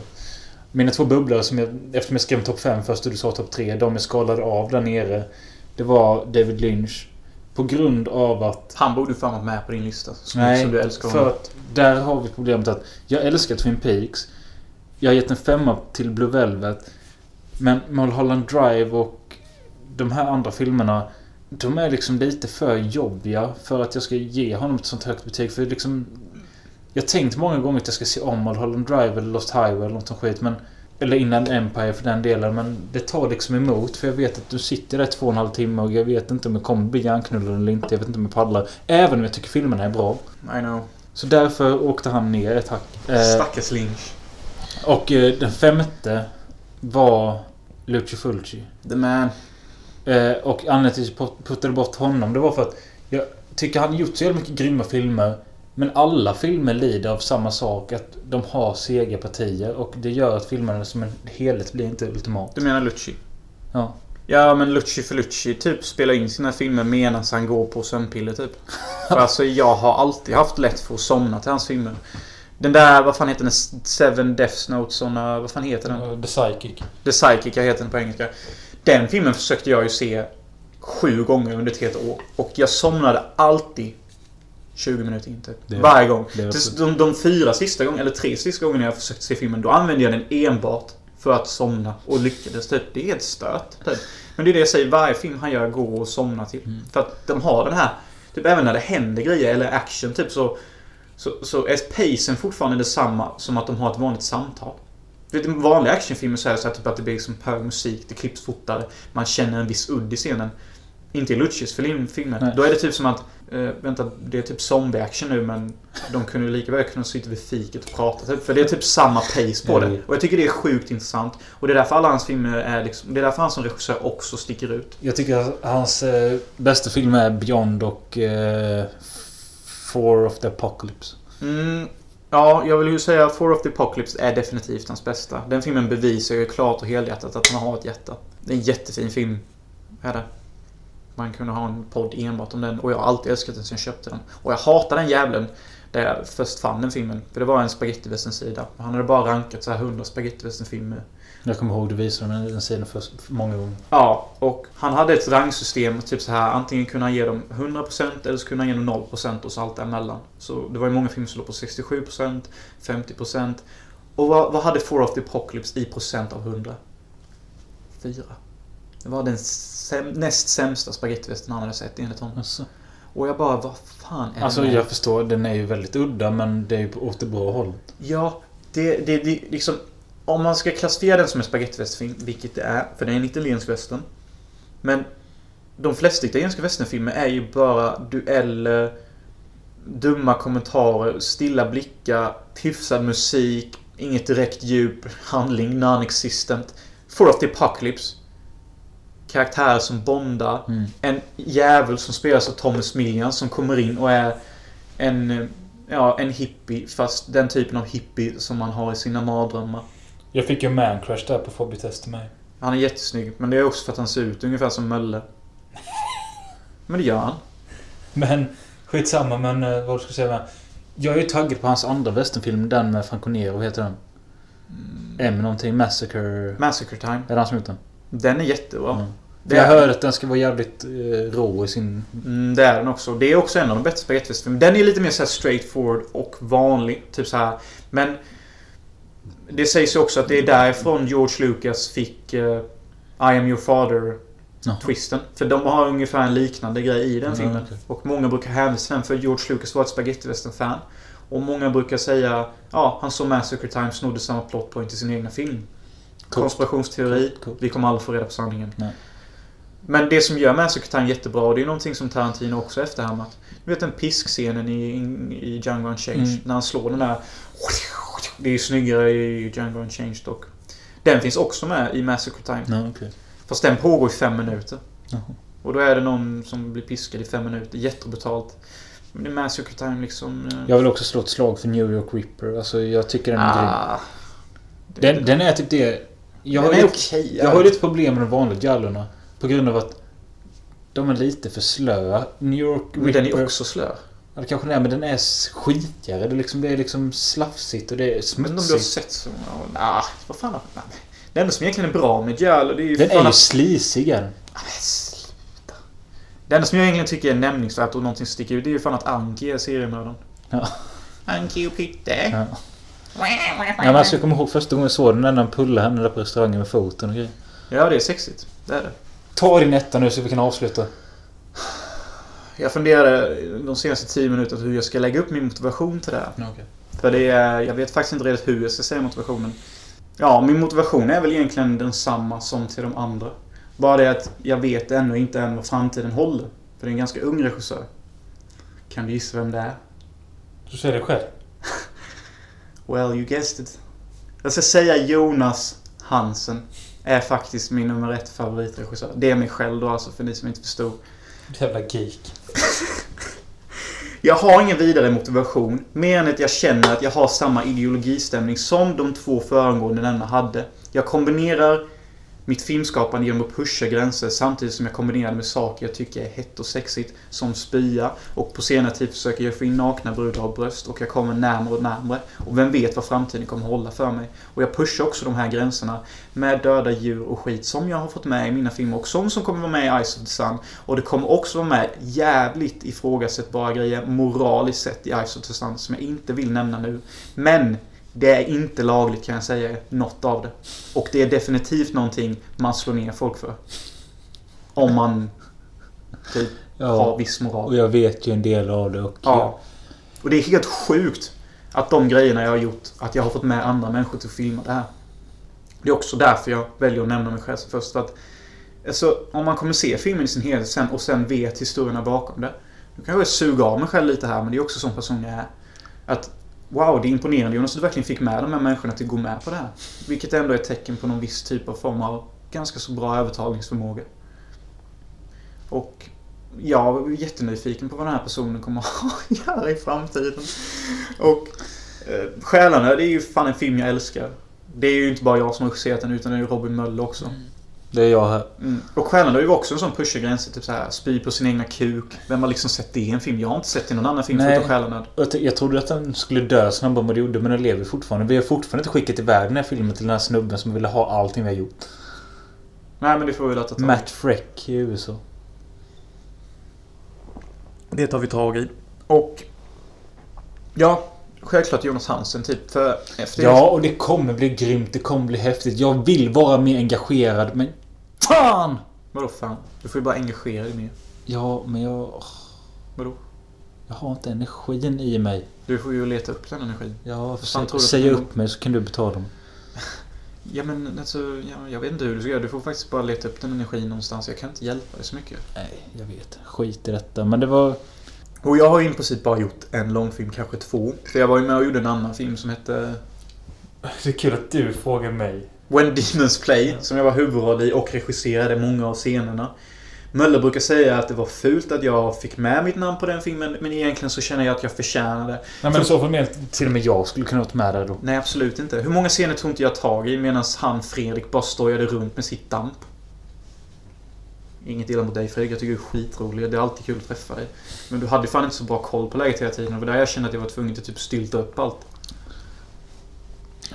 [SPEAKER 1] Mina två bubblor som jag, eftersom jag skrev topp 5 först och du sa topp 3, de är skalade av där nere. Det var David Lynch. På grund av att...
[SPEAKER 2] Han borde fan varit med på din lista. Som,
[SPEAKER 1] Nej,
[SPEAKER 2] som du älskar
[SPEAKER 1] för
[SPEAKER 2] honom.
[SPEAKER 1] att där har vi problemet att jag älskar Twin Peaks. Jag har gett en femma till Blue Velvet. Men Mulholland Drive och de här andra filmerna de är liksom lite för jobbiga för att jag ska ge honom ett sånt högt betyg. För liksom... Jag har tänkt många gånger att jag ska se om Mulholland Drive eller Lost Highway eller något sånt skit. Men, eller Inland Empire för den delen. Men det tar liksom emot. För jag vet att du sitter där två och en halv timme och jag vet inte om jag kommer bli hjärnknullad eller inte. Jag vet inte om jag pallar. Även om jag tycker filmerna är bra.
[SPEAKER 2] I know.
[SPEAKER 1] Så därför åkte han ner ett hack. Eh,
[SPEAKER 2] Stackars Lynch.
[SPEAKER 1] och eh, den femte var Lucio Fulci.
[SPEAKER 2] The man.
[SPEAKER 1] Eh, och anledningen till att jag puttade bort honom det var för att jag tycker han gjort så jävla mycket grymma filmer. Men alla filmer lider av samma sak. Att de har sega partier. Och det gör att filmerna som en helhet blir inte ultimat.
[SPEAKER 2] Du menar Lucci?
[SPEAKER 1] Ja.
[SPEAKER 2] Ja men Lucci för Lucci typ spelar in sina filmer medan han går på sömnpiller typ. För alltså jag har alltid haft lätt för att somna till hans filmer. Den där, vad fan heter den? Seven Death Notes, såna, vad fan heter den?
[SPEAKER 1] The Psychic.
[SPEAKER 2] The Psychic, jag heter den på engelska. Den filmen försökte jag ju se sju gånger under ett helt år. Och jag somnade alltid 20 minuter in typ.
[SPEAKER 1] Det-
[SPEAKER 2] Varje gång.
[SPEAKER 1] det
[SPEAKER 2] De, de fyra sista gångerna, eller tre sista gångerna jag försökte se filmen, då använde jag den enbart för att somna. Och lyckades typ. Det är helt stört. Typ. Men det är det jag säger, varje film han gör går att somna till.
[SPEAKER 1] Mm.
[SPEAKER 2] För att de har den här, typ även när det händer grejer eller action typ så så, så är pacen fortfarande detsamma som att de har ett vanligt samtal. Du vet, I vanliga actionfilmer så är det så här, typ att det blir liksom hög musik, det klipps fortare, man känner en viss udd i scenen. Inte i film- filmer. Då är det typ som att, eh, vänta, det är typ zombie-action nu men de kunde ju lika väl kunna sitta vid fiket och prata. Typ, för det är typ samma pace på det. Och jag tycker det är sjukt intressant. Och det är därför alla hans filmer är liksom, det är därför han som regissör också sticker ut.
[SPEAKER 1] Jag tycker att hans eh, bästa film är Beyond och eh, Four of the Apocalypse.
[SPEAKER 2] Mm, ja, jag vill ju säga att Four of the Apocalypse är definitivt hans bästa. Den filmen bevisar ju klart och helhjärtat att han har ett hjärta. Det är en jättefin film. Är det. Man kunde ha en podd enbart om den och jag har alltid älskat den sen jag köpte den. Och jag hatar den jävlen där jag först fann den filmen. För det var en spagettivästern-sida. Han hade bara rankat så här 100 spagettivästern-filmer.
[SPEAKER 1] Jag kommer ihåg du visade mig den sidan för många gånger.
[SPEAKER 2] Ja, och han hade ett rangsystem. Typ så här, antingen kunde han ge dem 100% eller så kunde han ge dem 0% och så allt däremellan. Så det var ju många filmer som låg på 67%, 50%. Och vad, vad hade Four of the Apocalypse i procent av 100? 4. Det var den säm, näst sämsta spagettivästen han hade sett enligt honom.
[SPEAKER 1] Alltså,
[SPEAKER 2] Och jag bara, vad fan är
[SPEAKER 1] alltså
[SPEAKER 2] det
[SPEAKER 1] jag förstår, den är ju väldigt udda men det är ju åt det bra håll.
[SPEAKER 2] Ja, det, det, det liksom... Om man ska klassifiera den som en spagettivästernfilm, vilket det är, för det är en italiensk western. Men de flesta italienska westernfilmer är ju bara dueller, dumma kommentarer, stilla blickar, hyfsad musik, inget direkt djup, handling, non-existent. Four of the Apocalypse. Karaktärer som bondar.
[SPEAKER 1] Mm.
[SPEAKER 2] En jävel som spelas av Thomas Millian som kommer in och är en, ja, en hippie. Fast den typen av hippie som man har i sina mardrömmar.
[SPEAKER 1] Jag fick ju en man-crush där på Fobby Test mig.
[SPEAKER 2] Han är jättesnygg, men det är också för att han ser ut ungefär som Mölle. Men det gör han.
[SPEAKER 1] Men skitsamma men eh, vad ska jag säga? Jag är ju taggad på hans andra westernfilm. Den med Franco Nero, vad heter den? M någonting. Massacre.
[SPEAKER 2] Massacre Time.
[SPEAKER 1] Är det han som gjort den?
[SPEAKER 2] Den är jättebra.
[SPEAKER 1] Mm.
[SPEAKER 2] Det
[SPEAKER 1] jag
[SPEAKER 2] är,
[SPEAKER 1] hör att den ska vara jävligt eh, rå i sin...
[SPEAKER 2] mm, det är den också. Det är också en av de bättre spagettivästernfilmerna. Den är lite mer så här straightforward och vanlig. Typ så här. Men det sägs ju också att det är därifrån George Lucas fick eh, I am your father
[SPEAKER 1] Jaha.
[SPEAKER 2] twisten. För de har ungefär en liknande grej i den filmen.
[SPEAKER 1] okej.
[SPEAKER 2] Och många brukar hänvisa den för George Lucas var ett spagettivästern-fan. Och många brukar säga ja, han såg Massacre Time snodde samma plot point i sin egna film. Konspirationsteori.
[SPEAKER 1] Coolt, coolt.
[SPEAKER 2] Vi kommer aldrig få reda på sanningen.
[SPEAKER 1] Nej.
[SPEAKER 2] Men det som gör Massacre Time jättebra, och det är någonting som Tarantino också efterhamnat. Du vet den piskscenen i, i Django Unchanged?
[SPEAKER 1] Mm.
[SPEAKER 2] När han slår den där... Det är ju snyggare i Django Unchanged dock. Den finns också med i Massacre Time.
[SPEAKER 1] Ja, okej.
[SPEAKER 2] Fast den pågår i fem minuter.
[SPEAKER 1] Jaha.
[SPEAKER 2] Och då är det någon som blir piskad i fem minuter. Jättebrutalt. Men det är Massacre Time liksom... eh,
[SPEAKER 1] Jag vill också slå ett slag för New York Ripper. Alltså jag tycker den är grym.
[SPEAKER 2] ah,
[SPEAKER 1] Den, den är typ det... Jag har,
[SPEAKER 2] den är
[SPEAKER 1] lite,
[SPEAKER 2] okej.
[SPEAKER 1] jag har ju lite problem med de vanliga Giallorna. På grund av att de är lite för slöa. New York
[SPEAKER 2] Men den
[SPEAKER 1] Ripper...
[SPEAKER 2] är också slö.
[SPEAKER 1] Ja, det kanske den är, men den är skitigare. Det är liksom, det är liksom slafsigt och det är
[SPEAKER 2] Men om du har
[SPEAKER 1] smutsigt.
[SPEAKER 2] sett så... Ja, nah, vad fan. Nej. Det enda som egentligen är bra med Giallo det är ju...
[SPEAKER 1] Den är ju
[SPEAKER 2] att-
[SPEAKER 1] slisigare.
[SPEAKER 2] Ja, men sluta. Det enda som jag egentligen tycker är nämningsvärt och någonting som sticker ut det är ju fan att Anki är seriemördaren.
[SPEAKER 1] Ja.
[SPEAKER 2] Anki och Pytte.
[SPEAKER 1] Ja. Ja, men alltså, jag kommer ihåg första gången jag såg den när han pullade henne där på restaurangen med foten och grejer.
[SPEAKER 2] Ja, det är sexigt. Det är det.
[SPEAKER 1] Ta din etta nu så vi kan avsluta.
[SPEAKER 2] Jag funderade de senaste tio minuterna hur jag ska lägga upp min motivation till det här. För det är, jag vet faktiskt inte riktigt hur jag ska säga motivationen. Ja, min motivation är väl egentligen densamma som till de andra. Bara det att jag vet ännu inte än vad framtiden håller. För det är en ganska ung regissör. Kan du gissa vem det är?
[SPEAKER 1] Du säger det själv.
[SPEAKER 2] Well, you guessed it. Jag ska säga Jonas Hansen. Är faktiskt min nummer ett favoritregissör. Det är mig själv då alltså, för ni som inte förstod.
[SPEAKER 1] Jävla geek.
[SPEAKER 2] Jag har ingen vidare motivation. Mer än att jag känner att jag har samma ideologistämning som de två föregående denna hade. Jag kombinerar mitt filmskapande genom att pusha gränser samtidigt som jag kombinerar det med saker jag tycker är hett och sexigt. Som spya. Och på senare tid försöker jag få in nakna brudar och bröst. Och jag kommer närmare och närmare. Och vem vet vad framtiden kommer hålla för mig. Och jag pushar också de här gränserna med döda djur och skit som jag har fått med i mina filmer. Och som, som kommer vara med i Ice of the Sun. Och det kommer också vara med jävligt ifrågasättbara grejer moraliskt sett i Ice of the Sun som jag inte vill nämna nu. Men det är inte lagligt kan jag säga, något av det. Och det är definitivt någonting man slår ner folk för. Om man typ har
[SPEAKER 1] Ja.
[SPEAKER 2] viss moral.
[SPEAKER 1] Och jag vet ju en del av det och...
[SPEAKER 2] Ja. Och det är helt sjukt att de grejerna jag har gjort, att jag har fått med andra människor till att filma det här. Det är också därför jag väljer att nämna mig själv först. För att, alltså, om man kommer se filmen i sin helhet sen och sen vet historierna bakom det. Då kanske jag suga av mig själv lite här, men det är också sån person jag är. Att Wow, det är imponerande Jonas att du verkligen fick med de här människorna till att gå med på det här. Vilket ändå är ett tecken på någon viss typ av form av ganska så bra övertalningsförmåga. Och jag är jättenyfiken på vad den här personen kommer att göra i framtiden. Och eh, Själarna, det är ju fan en film jag älskar. Det är ju inte bara jag som har regisserat den utan det är ju Robin Möller också. Mm.
[SPEAKER 1] Det är jag här.
[SPEAKER 2] Mm. Och är ju också en sån pusha gränser. Typ så här, spy på sin egna kuk. Vem har liksom sett det i en film? Jag har inte sett det i någon annan film
[SPEAKER 1] Nej.
[SPEAKER 2] förutom Själarna.
[SPEAKER 1] Jag, trodde att den skulle dö snabbare än vad det gjorde, men den lever fortfarande. Vi har fortfarande inte skickat iväg den här filmen till den här snubben som ville ha allting vi har gjort.
[SPEAKER 2] Nej men det får vi väl ta tag.
[SPEAKER 1] Matt Freck i USA.
[SPEAKER 2] Det tar vi tag i. Och... Ja, självklart Jonas Hansen typ. För efter
[SPEAKER 1] Ja, och det kommer bli grymt. Det kommer bli häftigt. Jag vill vara mer engagerad, men... Fan!
[SPEAKER 2] Vadå fan? Du får ju bara engagera dig mer.
[SPEAKER 1] Ja, men jag...
[SPEAKER 2] Vadå?
[SPEAKER 1] Jag har inte energin i mig.
[SPEAKER 2] Du får ju leta upp den energin.
[SPEAKER 1] Ja, för
[SPEAKER 2] det-
[SPEAKER 1] upp mig så kan du betala mig.
[SPEAKER 2] Ja men alltså, ja, jag vet inte hur du ska göra. Du får faktiskt bara leta upp den energin någonstans. Jag kan inte hjälpa dig så mycket.
[SPEAKER 1] Nej, jag vet. Skit i detta. Men det var...
[SPEAKER 2] Och jag har ju i princip bara gjort en långfilm, kanske två. För jag var ju med och gjorde en annan film som hette
[SPEAKER 1] Det är kul att du frågar mig.
[SPEAKER 2] When Demons Play, som jag var huvudroll i och regisserade många av scenerna. Möller brukar säga att det var fult att jag fick med mitt namn på den filmen, men egentligen så känner jag att jag förtjänade det.
[SPEAKER 1] Nej, men så mer till och med jag skulle kunna varit med där då.
[SPEAKER 2] Nej, absolut inte. Hur många scener tog inte jag tag i medan han, Fredrik, bara stojade runt med sitt damp? Inget illa mot dig Fredrik, jag tycker du är skitrolig. Det är alltid kul att träffa dig. Men du hade fan inte så bra koll på läget hela tiden. Det var där jag kände att jag var tvungen att typ stylta upp allt.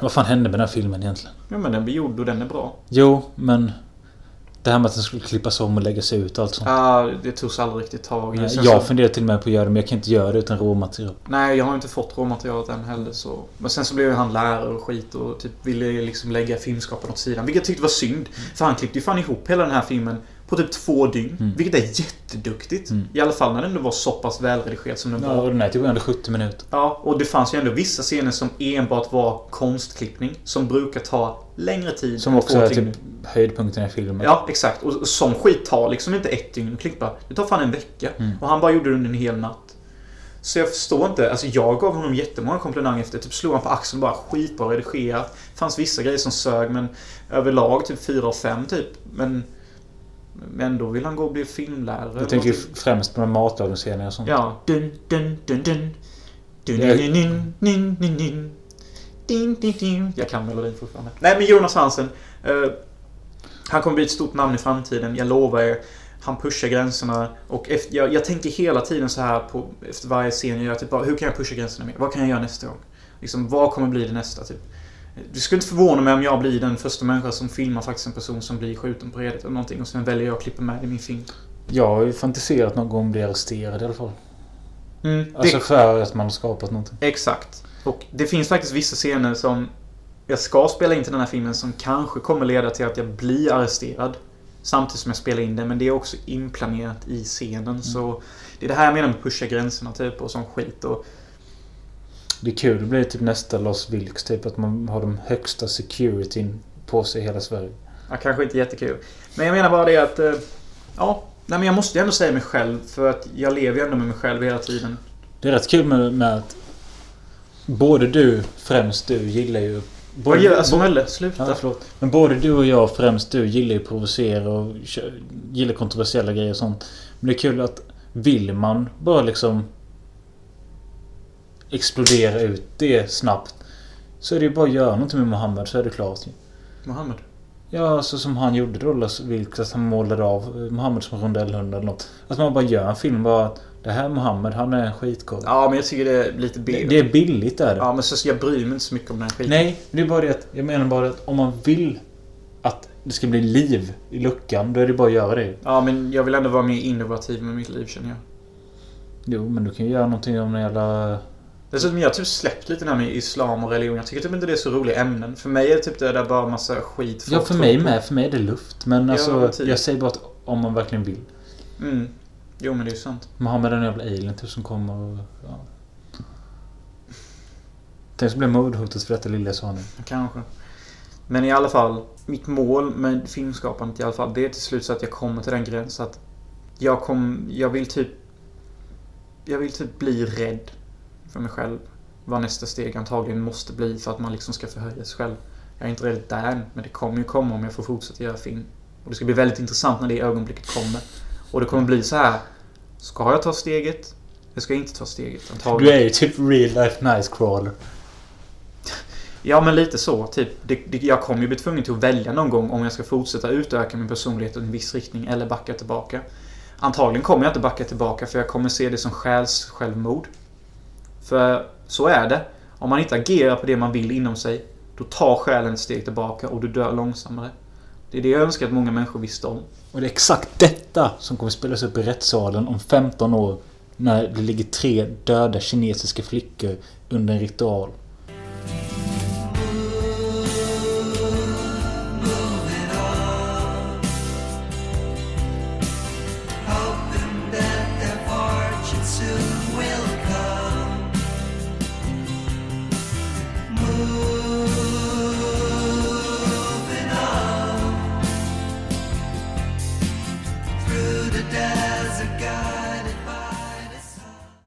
[SPEAKER 1] Vad fan hände med den här filmen egentligen?
[SPEAKER 2] Ja, men den blir gjord och den är bra.
[SPEAKER 1] Jo, men... Det här med att den skulle klippas om och läggas ut och allt sånt.
[SPEAKER 2] Ah, det togs aldrig riktigt tag i.
[SPEAKER 1] Nej, jag
[SPEAKER 2] så-
[SPEAKER 1] funderar till och med på att göra det, men jag kan inte göra det utan råmaterial.
[SPEAKER 2] Nej, jag har inte fått råmaterialet än heller så... Men sen så blev han lärare och skit och typ ville liksom lägga filmskaparen åt sidan. Vilket jag tyckte var synd. För han klippte ju fan ihop hela den här filmen på typ två dygn.
[SPEAKER 1] Mm.
[SPEAKER 2] Vilket är jätteduktigt.
[SPEAKER 1] Mm.
[SPEAKER 2] I alla fall när den ändå var så pass välredigerad som den
[SPEAKER 1] Ja,
[SPEAKER 2] var.
[SPEAKER 1] och den här tog ändå 70 minuter.
[SPEAKER 2] Ja, och det fanns ju ändå vissa scener som enbart var konstklippning. Som brukar ta längre tid.
[SPEAKER 1] Som också är typ höjdpunkten i filmen.
[SPEAKER 2] Ja, exakt. Och sån skit tar liksom inte ett dygn att klippa. Det tar fan en vecka.
[SPEAKER 1] Mm.
[SPEAKER 2] Och han bara gjorde det under en hel natt. Så jag förstår inte. Alltså jag gav honom jättemånga komplimanger efter. Typ slog han på axeln bara skitbra redigerat. fanns vissa grejer som sög men överlag typ 4 av 5 typ. Men Men då vill han gå och bli filmlärare.
[SPEAKER 1] Jag tänker
[SPEAKER 2] Någonting.
[SPEAKER 1] främst på matlagningsscener och sånt.
[SPEAKER 2] Ja. Dun, dun, dun, dun. Dun,
[SPEAKER 1] Jag-
[SPEAKER 2] dun, dun, dun, dun, dun. Dun, dun, dun. Jag kan melodin fortfarande. Nej men Jonas Hansen. eh, han kommer bli ett stort namn i framtiden. Jag lovar er. Han pushar gränserna. Och efter, jag, jag tänker hela tiden så här på, efter varje scen jag gör. Typ, bara, hur kan jag pusha gränserna mer? Vad kan jag göra nästa gång? Liksom, vad kommer bli det nästa? Typ? Det skulle inte förvåna mig om jag blir den första människan som filmar faktiskt en person som blir skjuten på redet eller någonting. Och sen väljer jag att klippa med det i min film.
[SPEAKER 1] Jag har ju fantiserat någon gång bli arresterad i alla fall.
[SPEAKER 2] Mm,
[SPEAKER 1] Alltså
[SPEAKER 2] det,
[SPEAKER 1] för att man har skapat någonting.
[SPEAKER 2] Exakt. Och det finns faktiskt vissa scener som jag ska spela in till den här filmen som kanske kommer leda till att jag blir arresterad. Samtidigt som jag spelar in den. Men det är också inplanerat i scenen. Så det är det här jag menar med pusha gränserna typ och sån skit. Och,
[SPEAKER 1] Det är kul. Det blir typ nästa Los Vilks. Typ att man har de högsta securityn på sig i hela Sverige.
[SPEAKER 2] ja, kanske inte jättekul. Men jag menar bara det att... eh, Ja, nej men jag måste ju ändå säga mig själv. För att jag lever ju ändå med mig själv hela tiden.
[SPEAKER 1] Det är rätt kul med, med att både du, främst du, gillar ju...
[SPEAKER 2] Vad
[SPEAKER 1] Både,
[SPEAKER 2] gör alltså Mölle? Sluta.
[SPEAKER 1] Ja, förlåt. Men både du och jag, främst du, gillar ju provocera och gillar kontroversiella grejer och sånt. Men det är kul att vill man bara liksom explodera ut det snabbt så är det ju bara att göra någonting med Mohammed så är det klart. ju.
[SPEAKER 2] Mohammed.
[SPEAKER 1] Ja, alltså som han gjorde då, Las Vilks, att han målade av eh, Mohammed som rondellhund eller något. Att man bara gör en film bara att det här är Mohammed, han är en skitkorv.
[SPEAKER 2] Ja, men jag tycker det är lite
[SPEAKER 1] det,
[SPEAKER 2] B.
[SPEAKER 1] det är billigt är det.
[SPEAKER 2] Ja, men så jag bryr mig inte så mycket om den här skiten.
[SPEAKER 1] Nej, det är bara det att jag menar bara att om man vill att det ska bli liv i luckan, då är det bara att göra det.
[SPEAKER 2] Ja, men jag vill ändå vara mer innovativ med mitt liv känner jag.
[SPEAKER 1] Jo, men du kan ju göra någonting om den jävla...
[SPEAKER 2] Dessutom, jag har typ släppt lite det här med islam och religion. Jag tycker typ inte det är så roliga ämnen. För mig är det typ det där bara massa skit.
[SPEAKER 1] Ja, för mig med. För mig är det luft. Men
[SPEAKER 2] Ja,
[SPEAKER 1] alltså,
[SPEAKER 2] men typ.
[SPEAKER 1] jag säger bara att om man verkligen vill.
[SPEAKER 2] Mm. Jo, men det är ju sant.
[SPEAKER 1] Mohammed är en jävla alien typ som kommer och... Ja. Tänk så blir mordhotet för detta lilla sonen.
[SPEAKER 2] Kanske. Men i alla fall, mitt mål med filmskapandet i alla fall, det är till slut så att jag kommer till den gränsen att jag kom, jag vill typ jag vill typ bli rädd för mig själv. Vad nästa steg antagligen måste bli för att man liksom ska förhöja sig själv. Jag är inte rädd där än, men det kommer ju komma om jag får fortsätta göra film. Och det ska bli väldigt intressant när det ögonblicket kommer. Och det kommer bli så här. Ska jag ta steget? Jag ska inte ta steget. Antagligen.
[SPEAKER 1] Du är ju typ real life Nightcrawler.
[SPEAKER 2] Ja, men lite så. Typ, det, det, jag kommer ju bli tvungen till att välja någon gång om jag ska fortsätta utöka min personlighet i en viss riktning eller backa tillbaka. Antagligen kommer jag inte backa tillbaka för jag kommer se det som självmord. För så är det. Om man inte agerar på det man vill inom sig, då tar själen ett steg tillbaka och du dör långsammare. Det är det jag önskar att många människor visste om.
[SPEAKER 1] Och det är exakt detta som kommer spelas upp i rättssalen om 15 år. När det ligger tre döda kinesiska flickor under en ritual.